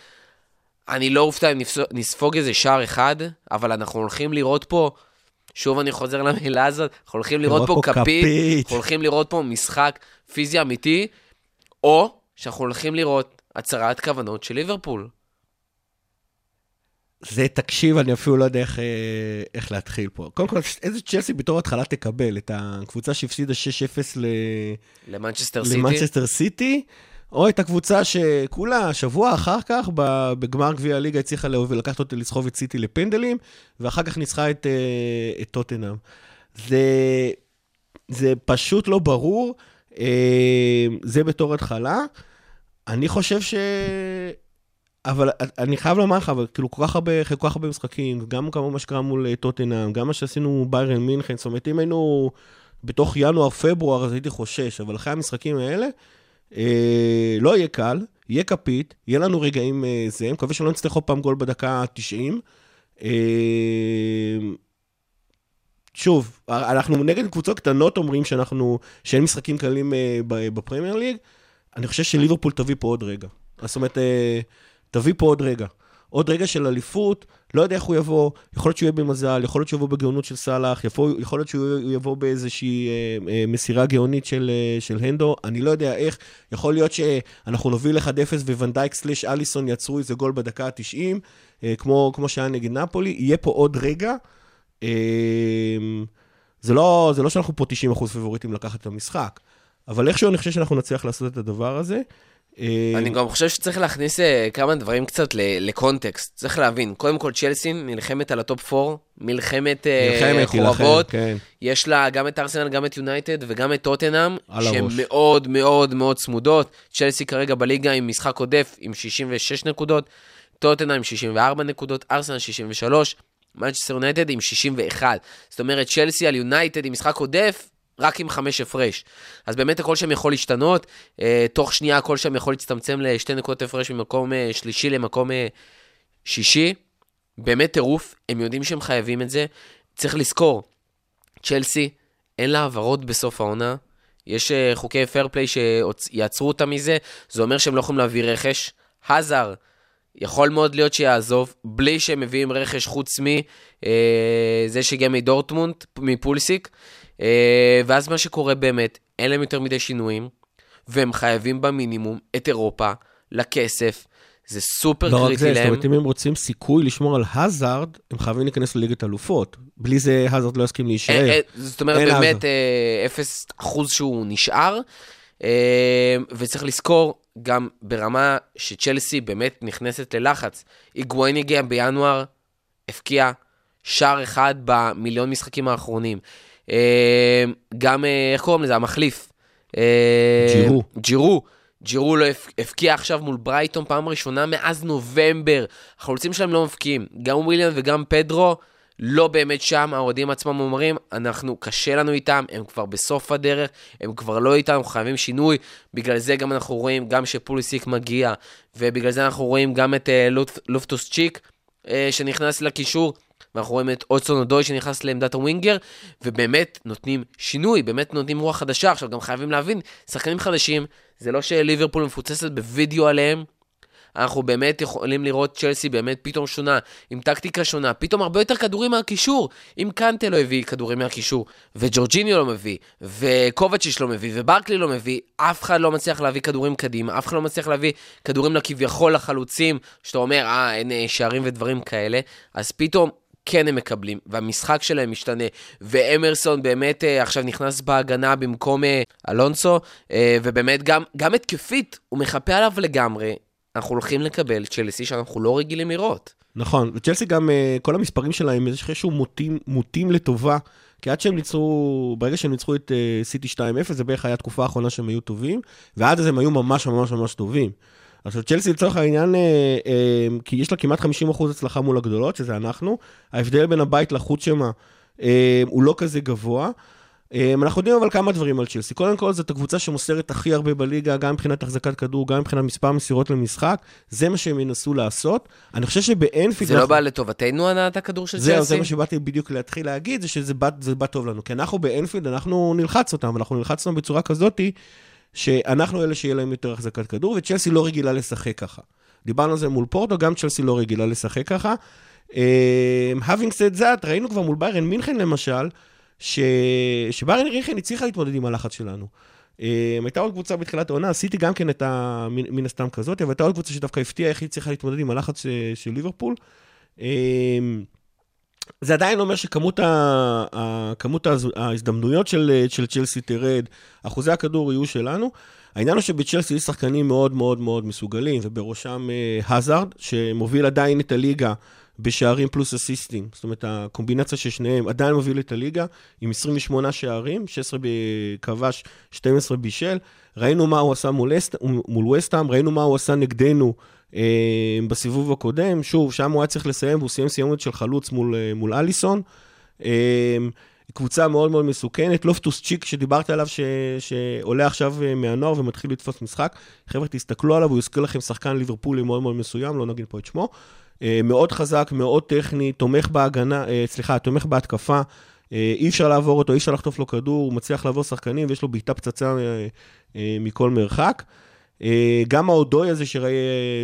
אני לא אופתע אם נספוג איזה שער אחד, אבל אנחנו הולכים לראות פה, שוב אני חוזר למילה הזאת, אנחנו הולכים לראות פה כפית, כפית. אנחנו הולכים לראות פה משחק פיזי אמיתי, או שאנחנו הולכים לראות הצהרת כוונות של ליברפול. זה, תקשיב, אני אפילו לא יודע איך, אה, איך להתחיל פה. קודם כל, איזה צ'לסי בתור התחלה תקבל? את הקבוצה שהפסידה 6-0 ל... למנצ'סטר סיטי. למנצ'סטר סיטי, או את הקבוצה שכולה שבוע אחר כך, בגמר גביע הליגה הצליחה להוביל, לקחת או לסחוב את סיטי לפנדלים, ואחר כך ניצחה את, אה, את טוטנאם. זה, זה פשוט לא ברור, אה, זה בתור התחלה. אני חושב ש... אבל אני חייב לומר לך, אבל כאילו כל כך הרבה, כל כך הרבה משחקים, גם כמה מה שקרה מול אה, טוטנאם, גם מה שעשינו ביירן מינכן, זאת אומרת, אם היינו בתוך ינואר-פברואר, אז הייתי חושש, אבל אחרי המשחקים האלה, אה, לא יהיה קל, יהיה כפית, יהיה לנו רגעים אה, זה, מקווה שלא נצטרך עוד פעם גול בדקה ה-90. אה, שוב, אנחנו נגד קבוצות קטנות אומרים שאנחנו, שאין משחקים קלים אה, בפרמייר ליג. אני חושב שליברפול תביא פה עוד רגע. זאת אומרת, אה, תביא פה עוד רגע. עוד רגע של אליפות, לא יודע איך הוא יבוא, יכול להיות שהוא יהיה במזל, יכול להיות שהוא יבוא בגאונות של סאלח, יכול, להיות שהוא יבוא באיזושהי אה, אה, מסירה גאונית של, אה, של הנדו, אני לא יודע איך, יכול להיות שאנחנו נוביל 1-0 וונדייק סלאש אליסון יצרו איזה גול בדקה ה-90, אה, כמו, כמו שהיה נגד נפולי, יהיה פה עוד רגע. זה לא, זה לא שאנחנו פה 90% פייבוריטים לקחת את המשחק, אבל איכשהו אני חושב שאנחנו נצליח לעשות את הדבר הזה. אני גם חושב שצריך להכניס אה, כמה דברים קצת לקונטקסט. צריך להבין, קודם כל צ'לסי נלחמת על הטופ 4, מלחמת אה, חורמה. כן. יש לה גם את ארסנל, גם את יונייטד וגם את טוטנאם, שהן. מאוד מאוד מאוד צמודות. צ'לסי כרגע בליגה עם משחק עודף עם 66 נקודות, טוטנאם עם 64 נקודות, ארסנל 63, מנצ'סטר יונייטד עם 61. זאת אומרת, צ'לסי על יונייטד עם משחק עודף, רק עם חמש הפרש. אז באמת הכל שם יכול להשתנות, אה, תוך שנייה הכל שם יכול להצטמצם לשתי נקודות הפרש ממקום אה, שלישי למקום אה, שישי. באמת טירוף, הם יודעים שהם חייבים את זה. צריך לזכור, צ'לסי, אין לה העברות בסוף העונה. יש אה, חוקי פייר שיעצרו אותם מזה, זה אומר שהם לא יכולים להביא רכש. האזר, יכול מאוד להיות שיעזוב, בלי שהם מביאים רכש חוץ מזה שהגיע מדורטמונד, מפולסיק. אה, ואז מה שקורה באמת, אין להם יותר מדי שינויים, והם חייבים במינימום את אירופה לכסף. זה סופר לא רק קריטי זה, זאת להם. אומרת, אם הם רוצים סיכוי לשמור על האזארד, הם חייבים להיכנס לליגת אלופות. בלי זה האזארד לא יסכים אה, להישאר. אה, זאת אומרת, אין באמת. אה, אפס אחוז שהוא נשאר. אה, וצריך לזכור, גם ברמה שצ'לסי באמת נכנסת ללחץ. היגואין הגיע בינואר, הפקיע שער אחד במיליון משחקים האחרונים. אה, גם, אה, איך קוראים לזה? המחליף. אה, ג'ירו. ג'ירו. ג'ירו לא הפקיע עכשיו מול ברייטון פעם ראשונה מאז נובמבר. החלוצים שלהם לא מבקיעים. גם וויליאם וגם פדרו לא באמת שם, האוהדים עצמם אומרים, אנחנו, קשה לנו איתם, הם כבר בסוף הדרך, הם כבר לא איתם, חייבים שינוי. בגלל זה גם אנחנו רואים, גם שפוליסיק מגיע, ובגלל זה אנחנו רואים גם את לופ, לופטוס צ'יק, שנכנס לקישור. ואנחנו רואים את אודסון אודוי שנכנס לעמדת הווינגר, ובאמת נותנים שינוי, באמת נותנים רוח חדשה. עכשיו, גם חייבים להבין, שחקנים חדשים, זה לא שליברפול מפוצצת בווידאו עליהם, אנחנו באמת יכולים לראות צ'לסי באמת פתאום שונה, עם טקטיקה שונה, פתאום הרבה יותר כדורים מהקישור. אם קנטה לא הביא כדורים מהקישור, וג'ורג'יניו לא מביא, וקובצ'יש לא מביא, וברקלי לא מביא, אף אחד לא מצליח להביא כדורים קדימה, אף אחד לא מצליח להביא כדורים לכביכול לחלוצים, שאתה אומר, אה, אין שערים ודברים כאלה, אז פתאום כן הם מקבלים, והמשחק שלהם משתנה, ואמרסון באמת אה, עכשיו נכנס בהגנה במקום אה, אלונסו, אה, ובאמת גם, גם התקפית, הוא מחפה עליו לגמרי. אנחנו הולכים לקבל צ'לסי שאנחנו לא רגילים לראות. נכון, וצ'לסי גם, כל המספרים שלהם, יש איזשהו מוטים, מוטים לטובה, כי עד שהם ניצחו, ברגע שהם ניצחו את סיטי 2-0, זה בערך היה התקופה האחרונה שהם היו טובים, ועד אז הם היו ממש ממש ממש טובים. עכשיו, צ'לסי לצורך העניין, אה, אה, כי יש לה כמעט 50% הצלחה מול הגדולות, שזה אנחנו, ההבדל בין הבית לחוץ שמה אה, הוא לא כזה גבוה. אה, אנחנו יודעים אבל כמה דברים על צ'לסי. קודם כל, זאת הקבוצה שמוסרת הכי הרבה בליגה, גם מבחינת החזקת כדור, גם מבחינת מספר מסירות למשחק. זה מה שהם ינסו לעשות. אני חושב שבאנפילד... זה לא בא לטובתנו הנעת הכדור של צ'לסי? זהו, זה מה שבאתי בדיוק להתחיל להגיד, זה שזה בא, זה בא טוב לנו. כי אנחנו באנפילד, אנחנו נלחץ אותם, אנחנו נלחץ אותם בצורה כזאתי, שאנחנו אלה שיהיה להם יותר החזקת כדור, וצ'לסי לא רגילה לשחק ככה. דיברנו על זה מול פורטו, גם צ'לסי לא רגילה לשחק ככה. אה, having said that, ראינו כבר מול ביירן מינכן למשל, ש... שביירן מינכן הצליחה להתמודד עם הלחץ שלנו. אה, הייתה עוד קבוצה בתחילת העונה, עשיתי גם כן את ה... מן הסתם כזאת, אבל הייתה עוד קבוצה שדווקא הפתיעה איך היא צריכה להתמודד עם הלחץ של, של ליברפול. אה, זה עדיין אומר שכמות ה... ה... כמות ההז- ההזדמנויות של, של צ'לסי תרד, אחוזי הכדור יהיו שלנו. העניין הוא שבצ'לסי יש שחקנים מאוד מאוד מאוד מסוגלים, ובראשם אה, הזארד, שמוביל עדיין את הליגה בשערים פלוס אסיסטים. זאת אומרת, הקומבינציה של שניהם עדיין מוביל את הליגה, עם 28 שערים, 16 כבש, 12 בישל. ראינו מה הוא עשה מול, אסט, מול וסטהאם, ראינו מה הוא עשה נגדנו בסיבוב הקודם. שוב, שם הוא היה צריך לסיים, והוא סיים סיומת של חלוץ מול, אה, מול אליסון. אה, קבוצה מאוד מאוד מסוכנת, לופטוס צ'יק שדיברתי עליו, ש, שעולה עכשיו אה, מהנוער ומתחיל לתפוס משחק. חבר'ה, תסתכלו עליו, הוא יזכיר לכם שחקן ליברפולי מאוד מאוד מסוים, לא נגיד פה את שמו. אה, מאוד חזק, מאוד טכני, תומך בהגנה, אה, סליחה, תומך בהתקפה. אה, אי אפשר לעבור אותו, אי אפשר לחטוף לו כדור, הוא מצליח לעבור שחקנים ויש לו בעיטה פצצה אה, אה, מכל מרחק. אה, גם ההודוי הזה, שראי,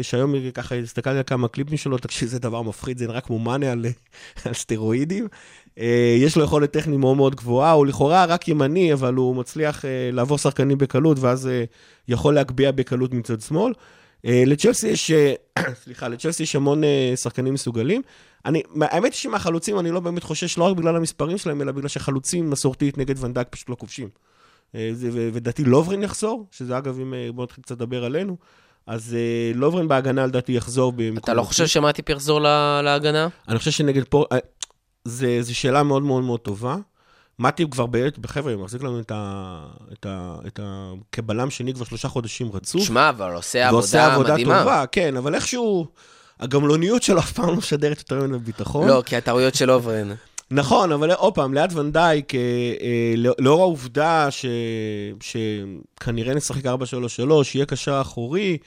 שהיום ככה הסתכלתי על כמה קליפים שלו, תקשיב, זה דבר מפחיד, זה נראה כמו מאנה על, על סטרואידים. אה, יש לו יכולת טכנית מאוד מאוד גבוהה, הוא לכאורה רק ימני, אבל הוא מצליח אה, לעבור שחקנים בקלות, ואז יכול להגביה בקלות מצד שמאל. לצ'לסי יש, סליחה, לצ'לסי יש המון שחקנים מסוגלים. אני, האמת היא שמהחלוצים אני לא באמת חושש, לא רק בגלל המספרים שלהם, אלא בגלל שחלוצים מסורתית נגד ונדק פשוט לא כובשים. אה, זה- ודעתי לוברין יחזור, שזה אגב, אם אה, בואו נתחיל קצת לדבר עלינו, אז אה, לוברין בהגנה לדעתי יחזור במקום... אתה לא חושב שמטיפ יחזור לה- להגנה? אני חושב שנגד פור... זה, זו שאלה מאוד מאוד מאוד טובה. מטיב כבר באמת, בחבר'ה, הוא מחזיק לנו את ה... את ה... את ה... כבלם שני כבר שלושה חודשים רצוף. שמע, אבל עושה ועושה עבודה עבודה מדהימה. טובה, כן, אבל איכשהו, הגמלוניות שלו אף פעם לא משדרת יותר ממנו ביטחון. לא, כי הטעויות של לוברן. נכון, אבל עוד פעם, ליד ואן דייק, אה, אה, לא- לאור העובדה ש, שכנראה נשחק 4-3-3, יהיה קשר אחורי,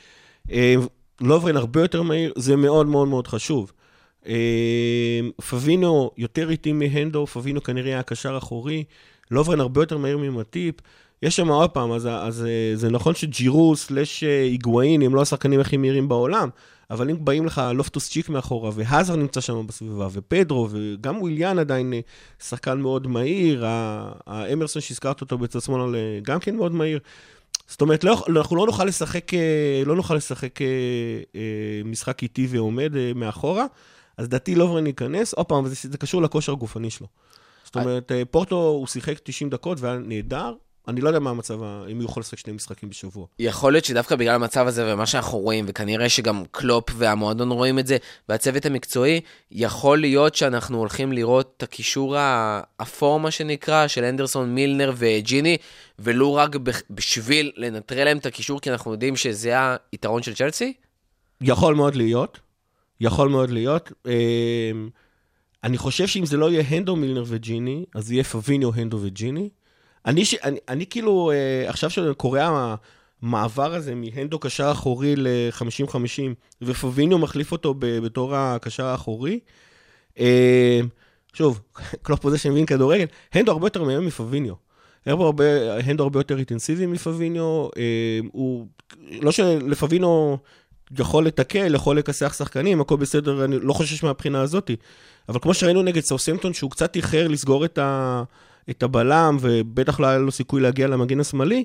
אה, לוברן הרבה יותר מהיר, זה מאוד מאוד מאוד חשוב. פבינו יותר איטי מהנדו, פבינו כנראה היה קשר אחורי, לוברן הרבה יותר מהיר ממטיפ. יש שם עוד פעם, אז, אז זה נכון שג'ירו סלאש אה, היגואין הם לא השחקנים הכי מהירים בעולם, אבל אם באים לך לופטוס צ'יק מאחורה, והאזר נמצא שם בסביבה, ופדרו, וגם וויליאן עדיין אה, שחקן מאוד מהיר, האמרסון שהזכרת אותו בצד שמאל אה, גם כן מאוד מהיר. זאת אומרת, לא, אנחנו לא נוכל לשחק, אה, לא נוכל לשחק משחק איטי ועומד מאחורה, אז דעתי לוברן ייכנס, עוד פעם, זה, זה קשור לכושר הגופני שלו. זאת אומרת, אה, פורטו, הוא שיחק 90 דקות והיה נהדר, אני לא יודע מה המצב, אם הוא יכול לשחק שני משחקים בשבוע. יכול להיות שדווקא בגלל המצב הזה ומה שאנחנו רואים, וכנראה שגם קלופ והמועדון רואים את זה, והצוות המקצועי, יכול להיות שאנחנו הולכים לראות את הקישור האפור, מה שנקרא, של אנדרסון, מילנר וג'יני, ולו רק בשביל לנטרל להם את הקישור, כי אנחנו יודעים שזה היתרון של צ'לסי? יכול מאוד להיות, יכול מאוד להיות. אה, אני חושב שאם זה לא יהיה הנדו, מילנר וג'יני, אז יהיה פביניו, הנדו וג'יני. אני, ש... אני, אני כאילו, אה, עכשיו שקורה המעבר הזה מהנדו קשר אחורי ל-50-50, ופביניו מחליף אותו ב- בתור הקשר האחורי, אה, שוב, קלופ הוא זה שמבין כדורגל, הנדו הרבה יותר מהיום מפביניו. הנדו הרבה, הנדו הרבה יותר אינטנסיבי מפביניו, אה, הוא, לא שלפביניו יכול לתקל, יכול לכסח שחקנים, הכל בסדר, אני לא חושש מהבחינה הזאתי. אבל כמו שראינו נגד סאוסמפטון, שהוא קצת איחר לסגור את, ה, את הבלם, ובטח לא היה לו סיכוי להגיע למגן השמאלי,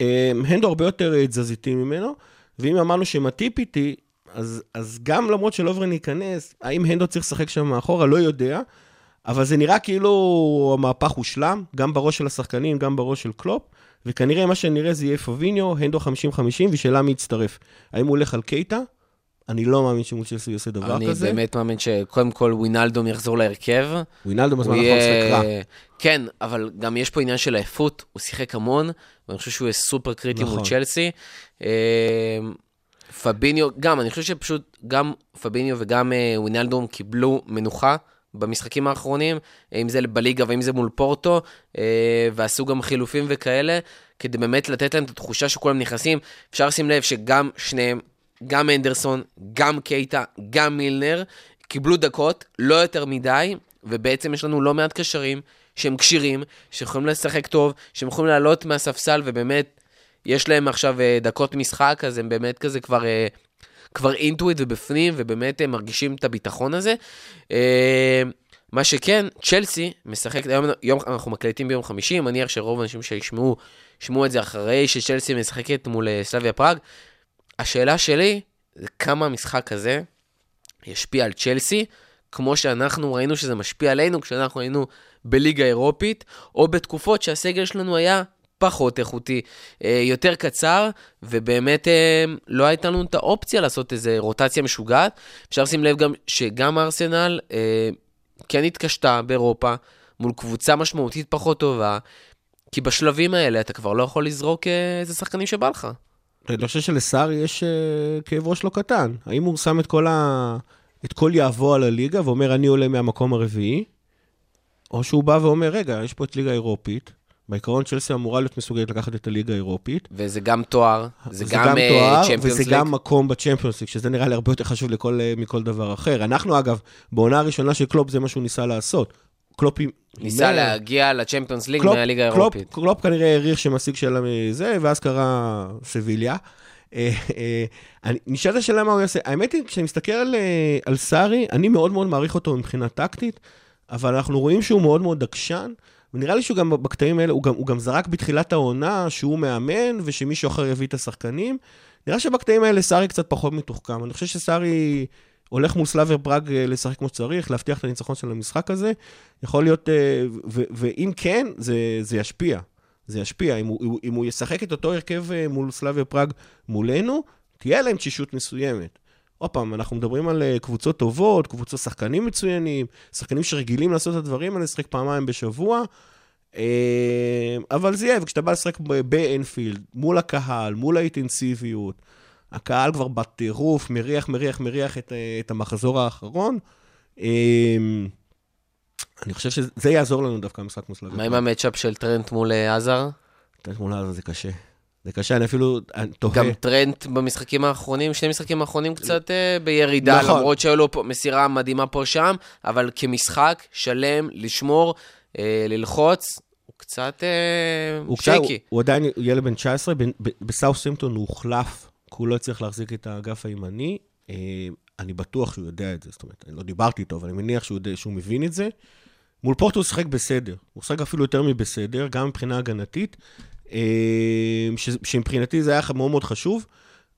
אה, הנדו הרבה יותר תזזיתי ממנו, ואם אמרנו שמטיפ איתי, אז, אז גם למרות שלוברן ייכנס, האם הנדו צריך לשחק שם מאחורה, לא יודע, אבל זה נראה כאילו המהפך הושלם, גם בראש של השחקנים, גם בראש של קלופ, וכנראה מה שנראה זה יהיה פביניו, הנדו 50-50, ושאלה מי יצטרף. האם הוא הולך על קייטה? אני לא מאמין שמול צ'לסי יעשה דבר אני כזה. באמת מאמין שקודם כל ווינלדום יחזור להרכב. ווינלדו בזמן האחרון יהיה-. כן, אבל גם יש פה עניין של העייפות, הוא שיחק המון, ואני חושב שהוא יהיה סופר קריטי נכון. מול צ'לסי. אה, פביניו, גם, אני חושב שפשוט גם פביניו וגם אה, ווינלדום קיבלו מנוחה במשחקים האחרונים, אם זה בליגה ואם זה מול פורטו, אה, ועשו גם חילופים וכאלה, כדי באמת לתת להם את התחושה שכולם נכנסים. אפשר לשים לב שגם שניהם, גם אנדרסון, גם קייטה, גם מילנר, קיבלו דקות, לא יותר מדי, ובעצם יש לנו לא מעט קשרים שהם כשירים, שיכולים לשחק טוב, שהם יכולים לעלות מהספסל, ובאמת, יש להם עכשיו אה, דקות משחק, אז הם באמת כזה כבר, אה, כבר אינטואיט ובפנים, ובאמת הם מרגישים את הביטחון הזה. אה, מה שכן, צ'לסי משחקת, היום יום, אנחנו מקליטים ביום חמישי, מניח שרוב האנשים שישמעו, ישמעו את זה אחרי שצ'לסי משחקת מול אה, סלאביה פראג. השאלה שלי, זה כמה המשחק הזה ישפיע על צ'לסי, כמו שאנחנו ראינו שזה משפיע עלינו כשאנחנו היינו בליגה האירופית, או בתקופות שהסגל שלנו היה פחות איכותי, אה, יותר קצר, ובאמת אה, לא הייתה לנו את האופציה לעשות איזו רוטציה משוגעת. אפשר לשים לב גם שגם ארסנל אה, כן התקשתה באירופה מול קבוצה משמעותית פחות טובה, כי בשלבים האלה אתה כבר לא יכול לזרוק איזה שחקנים שבא לך. אני חושב שלסער יש כאב ראש לא קטן. האם הוא שם את כל, ה... את כל יהבו על הליגה ואומר, אני עולה מהמקום הרביעי, או שהוא בא ואומר, רגע, יש פה את ליגה האירופית, בעיקרון צ'לסי אמורה להיות מסוגלת לקחת את הליגה האירופית. וזה גם תואר, זה זה גם תואר, צ'מפיונס וזה ליג. גם מקום בצ'מפיונס ליג, שזה נראה לי הרבה יותר חשוב לכל, אה, מכל דבר אחר. אנחנו, אגב, בעונה הראשונה של קלופ, זה מה שהוא ניסה לעשות. קלופ. ניסה עם- להגיע לצ'מפיונס ליג קלופ- מהליגה קלופ- האירופית. קלופ כנראה העריך שישיג שאלה מזה, ואז קרה סביליה. אה, אה, נשאלת השאלה מה הוא יעשה. האמת היא, כשאני מסתכל על, אה, על סארי, אני מאוד מאוד מעריך אותו מבחינה טקטית, אבל אנחנו רואים שהוא מאוד מאוד עקשן, ונראה לי שהוא גם בקטעים האלה, הוא גם, הוא גם זרק בתחילת העונה שהוא מאמן, ושמישהו אחר יביא את השחקנים. נראה שבקטעים האלה סארי קצת פחות מתוחכם. אני חושב שסארי הולך מול סלאביה פראג אה, לשחק כמו שצריך, להבטיח את הניצחון של המשחק הזה. יכול להיות, אה, ואם כן, זה, זה ישפיע. זה ישפיע. אם הוא, אם הוא ישחק את אותו הרכב אה, מול סלאביה פראג מולנו, תהיה להם תשישות מסוימת. עוד פעם, אנחנו מדברים על אה, קבוצות טובות, קבוצות שחקנים מצוינים, שחקנים שרגילים לעשות את הדברים האלה, לשחק פעמיים בשבוע. אה, אבל זה יהיה, וכשאתה בא לשחק באנפילד, מול הקהל, מול האינטנסיביות, הקהל כבר בטירוף, מריח, מריח, מריח את, אה, את המחזור האחרון. אני חושב שזה יעזור לנו דווקא במשחק מול מה עם. המצ'אפ של טרנט מול עזר? את התמונה הזאת זה קשה. זה קשה, אני אפילו תוהה. גם טרנט במשחקים האחרונים, שני משחקים האחרונים קצת אה, בירידה, נכון. למרות שהיו לו מסירה מדהימה פה שם, אבל כמשחק שלם, לשמור, אה, ללחוץ, הוא קצת אה, הוא קצת- שייקי. הוא, הוא עדיין ילד בן 19, ב- ב- בסאוטהמפטון הוא הוחלף, כי הוא לא הצליח להחזיק את האגף הימני. אני בטוח שהוא יודע את זה, זאת אומרת, אני לא דיברתי איתו, אבל אני מניח שהוא, יודע, שהוא מבין את זה. מול פורטו הוא שיחק בסדר, הוא שיחק אפילו יותר מבסדר, גם מבחינה הגנתית, שמבחינתי זה היה מאוד מאוד חשוב,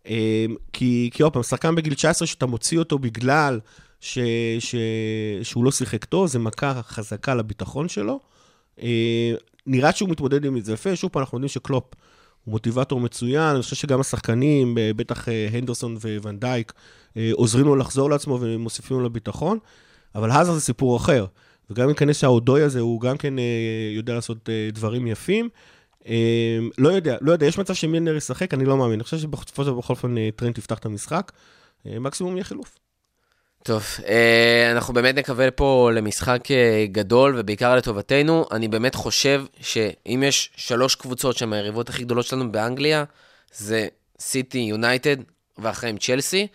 אה, כי, עוד פעם, שחקן בגיל 19 שאתה מוציא אותו בגלל ש, ש, שהוא לא שיחק טוב, זה מכה חזקה לביטחון שלו. אה, נראה שהוא מתמודד עם זה יפה, שוב פעם, אנחנו יודעים שקלופ הוא מוטיבטור מצוין, אני חושב שגם השחקנים, בטח אה, הנדרסון וואן דייק, אה, עוזרים לו לחזור לעצמו ומוסיפים לו לביטחון, אבל האזר זה סיפור אחר. וגם אם ייכנס שהאודוי הזה, הוא גם כן אה, יודע לעשות דברים יפים. אה, לא יודע, לא יודע, יש מצב שמילנר ישחק, אני לא מאמין. אני חושב שבסופו של דבר בכל אופן אה, טרנד יפתח את המשחק, אה, מקסימום יהיה חילוף. טוב, אה, אנחנו באמת נקווה פה למשחק גדול ובעיקר לטובתנו. אני באמת חושב שאם יש שלוש קבוצות שהן היריבות הכי גדולות שלנו באנגליה, זה סיטי, יונייטד ואחריהם צ'לסי.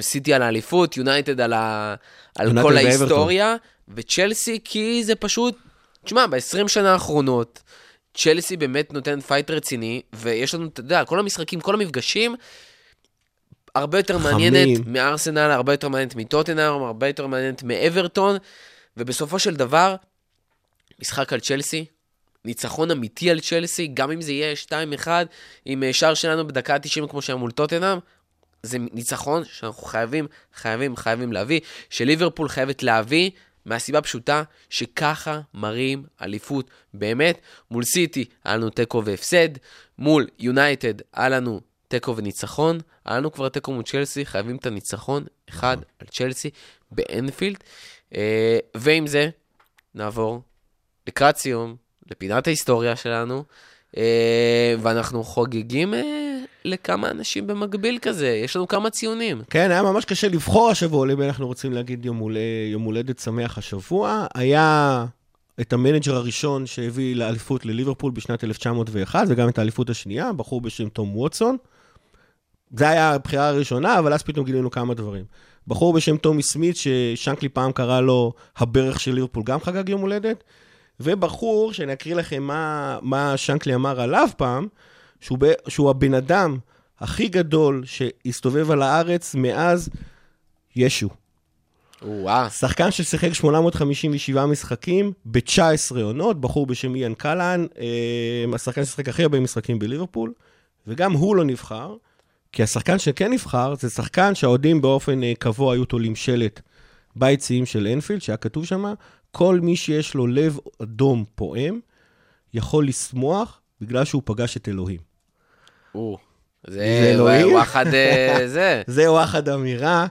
סיטי על האליפות, יונייטד על, ה... על כל. ההיסטוריה, וצ'לסי כי זה פשוט, תשמע, ב-20 שנה האחרונות, צ'לסי באמת נותן fight רציני, ויש לנו, אתה יודע, כל המשחקים, כל המפגשים, הרבה יותר חמים. מעניינת מארסנל, הרבה יותר מעניינת מטוטנאם, הרבה יותר מעניינת מאברטון, ובסופו של דבר, משחק על צ'לסי, ניצחון אמיתי על צ'לסי, גם אם זה יהיה 2-1, עם אה, שער שלנו בדקה ה-90 כמו שהיה מול טוטנאם, זה ניצחון שאנחנו חייבים, חייבים, חייבים להביא, שליברפול חייבת להביא, מהסיבה פשוטה שככה מראים אליפות באמת. מול סיטי היה לנו תיקו והפסד, מול יונייטד היה לנו תיקו וניצחון, היה לנו כבר תיקו מול צ'לסי, חייבים את הניצחון אחד על צ'לסי באנפילד. אה, ועם זה, נעבור לקראת סיום, לפינת ההיסטוריה שלנו, אה, ואנחנו חוגגים אה, לכמה אנשים במקביל כזה, יש לנו כמה ציונים. כן, היה ממש קשה לבחור השבוע, למי אנחנו רוצים להגיד יום, הול... יום הולדת שמח השבוע. היה את ה manager הראשון שהביא לאליפות לליברפול בשנת 1901, וגם את האליפות השנייה, בחור בשם תום ווטסון. זה היה הבחירה הראשונה, אבל אז פתאום גילינו כמה דברים. בחור בשם טומי סמית, ששנקלי פעם קרא לו הברך של ליברפול, גם חגג יום הולדת. ובחור, שאני אקריא לכם מה, מה שנקלי אמר עליו פעם, שהוא, ב, שהוא הבן אדם הכי גדול שהסתובב על הארץ מאז ישו. וואה. שחקן ששיחק 857 משחקים ב-19 עונות, בחור בשם איאן קלאן, אה, השחקן ששיחק הכי הרבה משחקים בליברפול, וגם הוא לא נבחר, כי השחקן שכן נבחר זה שחקן שהאוהדים באופן אה, קבוע היו תולים שלט ביציעים של אנפילד, שהיה כתוב שם, כל מי שיש לו לב אדום פועם, יכול לשמוח בגלל שהוא פגש את אלוהים. או, זה? וואחד אה, זה. זה וואחד אמירה.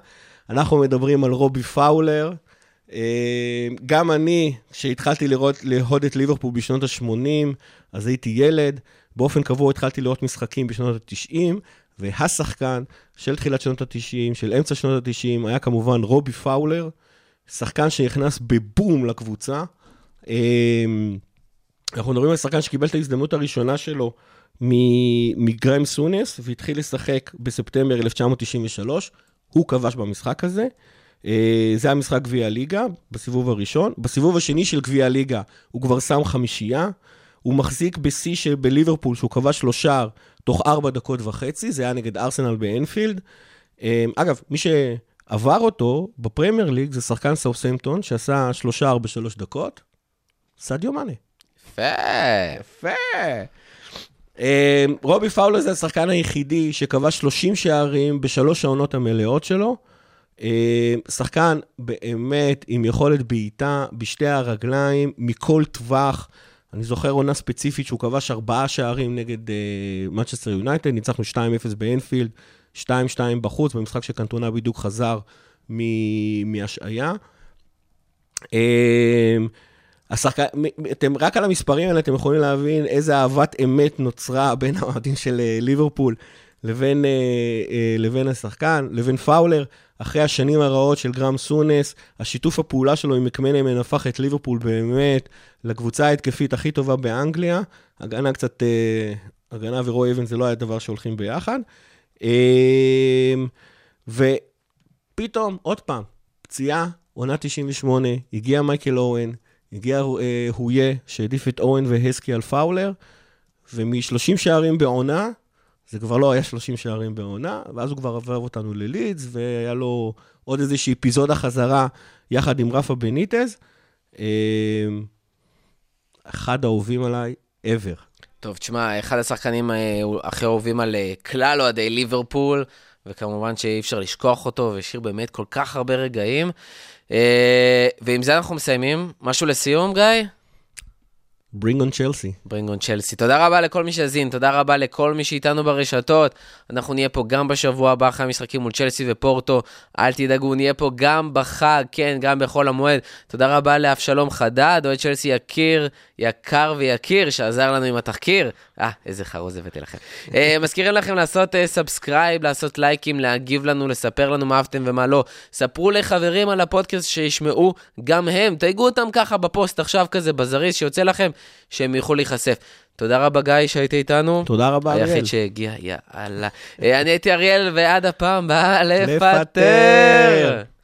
אנחנו מדברים על רובי פאולר. אה, גם אני, כשהתחלתי לראות, לאהוד את ליברפול בשנות ה-80, אז הייתי ילד. באופן קבוע התחלתי לראות משחקים בשנות ה-90, והשחקן של תחילת שנות ה-90, של אמצע שנות ה-90, היה כמובן רובי פאולר, שחקן שנכנס בבום לקבוצה. אנחנו מדברים על שחקן שקיבל את ההזדמנות הראשונה שלו מ- מגרם סונס, והתחיל לשחק בספטמבר 1993. הוא כבש במשחק הזה. אה, זה היה משחק גביע הליגה בסיבוב הראשון. בסיבוב השני של גביע הליגה הוא כבר שם חמישייה. הוא מחזיק בשיא של בליברפול, שהוא כבש לו שער תוך ארבע דקות וחצי, זה היה נגד ארסנל באנפילד. אה, אגב, מי שעבר אותו בפרמייר ליג זה שחקן סאוסמפטון, שעשה שלושה ארבע שלוש דקות, סדיו מאנה. יפה. יפה. אה, רובי פאולר זה השחקן היחידי שכבש 30 שערים בשלוש העונות המלאות שלו. אה, שחקן באמת עם יכולת בעיטה בשתי הרגליים, מכל טווח. אני זוכר עונה ספציפית שהוא כבש ארבעה שערים נגד מצ'סטר uh, יונייטד, ניצחנו 2-0 באנפילד, 2-2 בחוץ, במשחק שקנטונה בדיוק חזר מהשעיה. אה, השחקן, אתם, רק על המספרים האלה אתם יכולים להבין איזה אהבת אמת נוצרה בין האוהדים של אה, ליברפול לבין, אה, אה, לבין השחקן, לבין פאולר. אחרי השנים הרעות של גרם סונס, השיתוף הפעולה שלו עם מקמנמן הפך את ליברפול באמת לקבוצה ההתקפית הכי טובה באנגליה. הגנה קצת, הגנה ורוי אבן זה לא היה דבר שהולכים ביחד. אה, ופתאום, עוד פעם, פציעה, עונה 98, הגיע מייקל אוהן, הגיע אה, הויה, שהעדיף את אוהן והסקי על פאולר, ומ-30 שערים בעונה, זה כבר לא היה 30 שערים בעונה, ואז הוא כבר עבר אותנו ללידס, והיה לו עוד איזושהי אפיזודה חזרה יחד עם רפה בניטז. אה, אחד האהובים עליי ever. טוב, תשמע, אחד השחקנים אה, הכי אהובים על אה, כלל אוהדי ליברפול, וכמובן שאי אפשר לשכוח אותו, והשאיר באמת כל כך הרבה רגעים. אה, ועם זה אנחנו מסיימים. משהו לסיום, גיא? Bring on Chelsea. ברינגון צ'לסי. תודה רבה לכל מי שהזין, תודה רבה לכל מי שאיתנו ברשתות. אנחנו נהיה פה גם בשבוע הבא אחרי המשחקים מול צ'לסי ופורטו. אל תדאגו, נהיה פה גם בחג, כן, גם בחול המועד. תודה רבה לאבשלום חדד, אוהד צ'לסי יקיר, יקר ויקיר, שעזר לנו עם התחקיר. אה, איזה חרוז הבאתי לכם. אה, מזכירים לכם לעשות subscribe, לעשות לייקים, להגיב לנו, לספר לנו מה אהבתם ומה לא. ספרו לחברים על הפודקאסט שישמעו גם הם. תייגו אותם ככה בפוסט עכשיו כזה בזריז שיוצא לכם, שהם יוכלו להיחשף. תודה רבה גיא שהיית איתנו. תודה רבה, אריאל. היחיד שהגיע, יאללה. אה, אני הייתי אריאל, ועד הפעם לפטר. לפטר.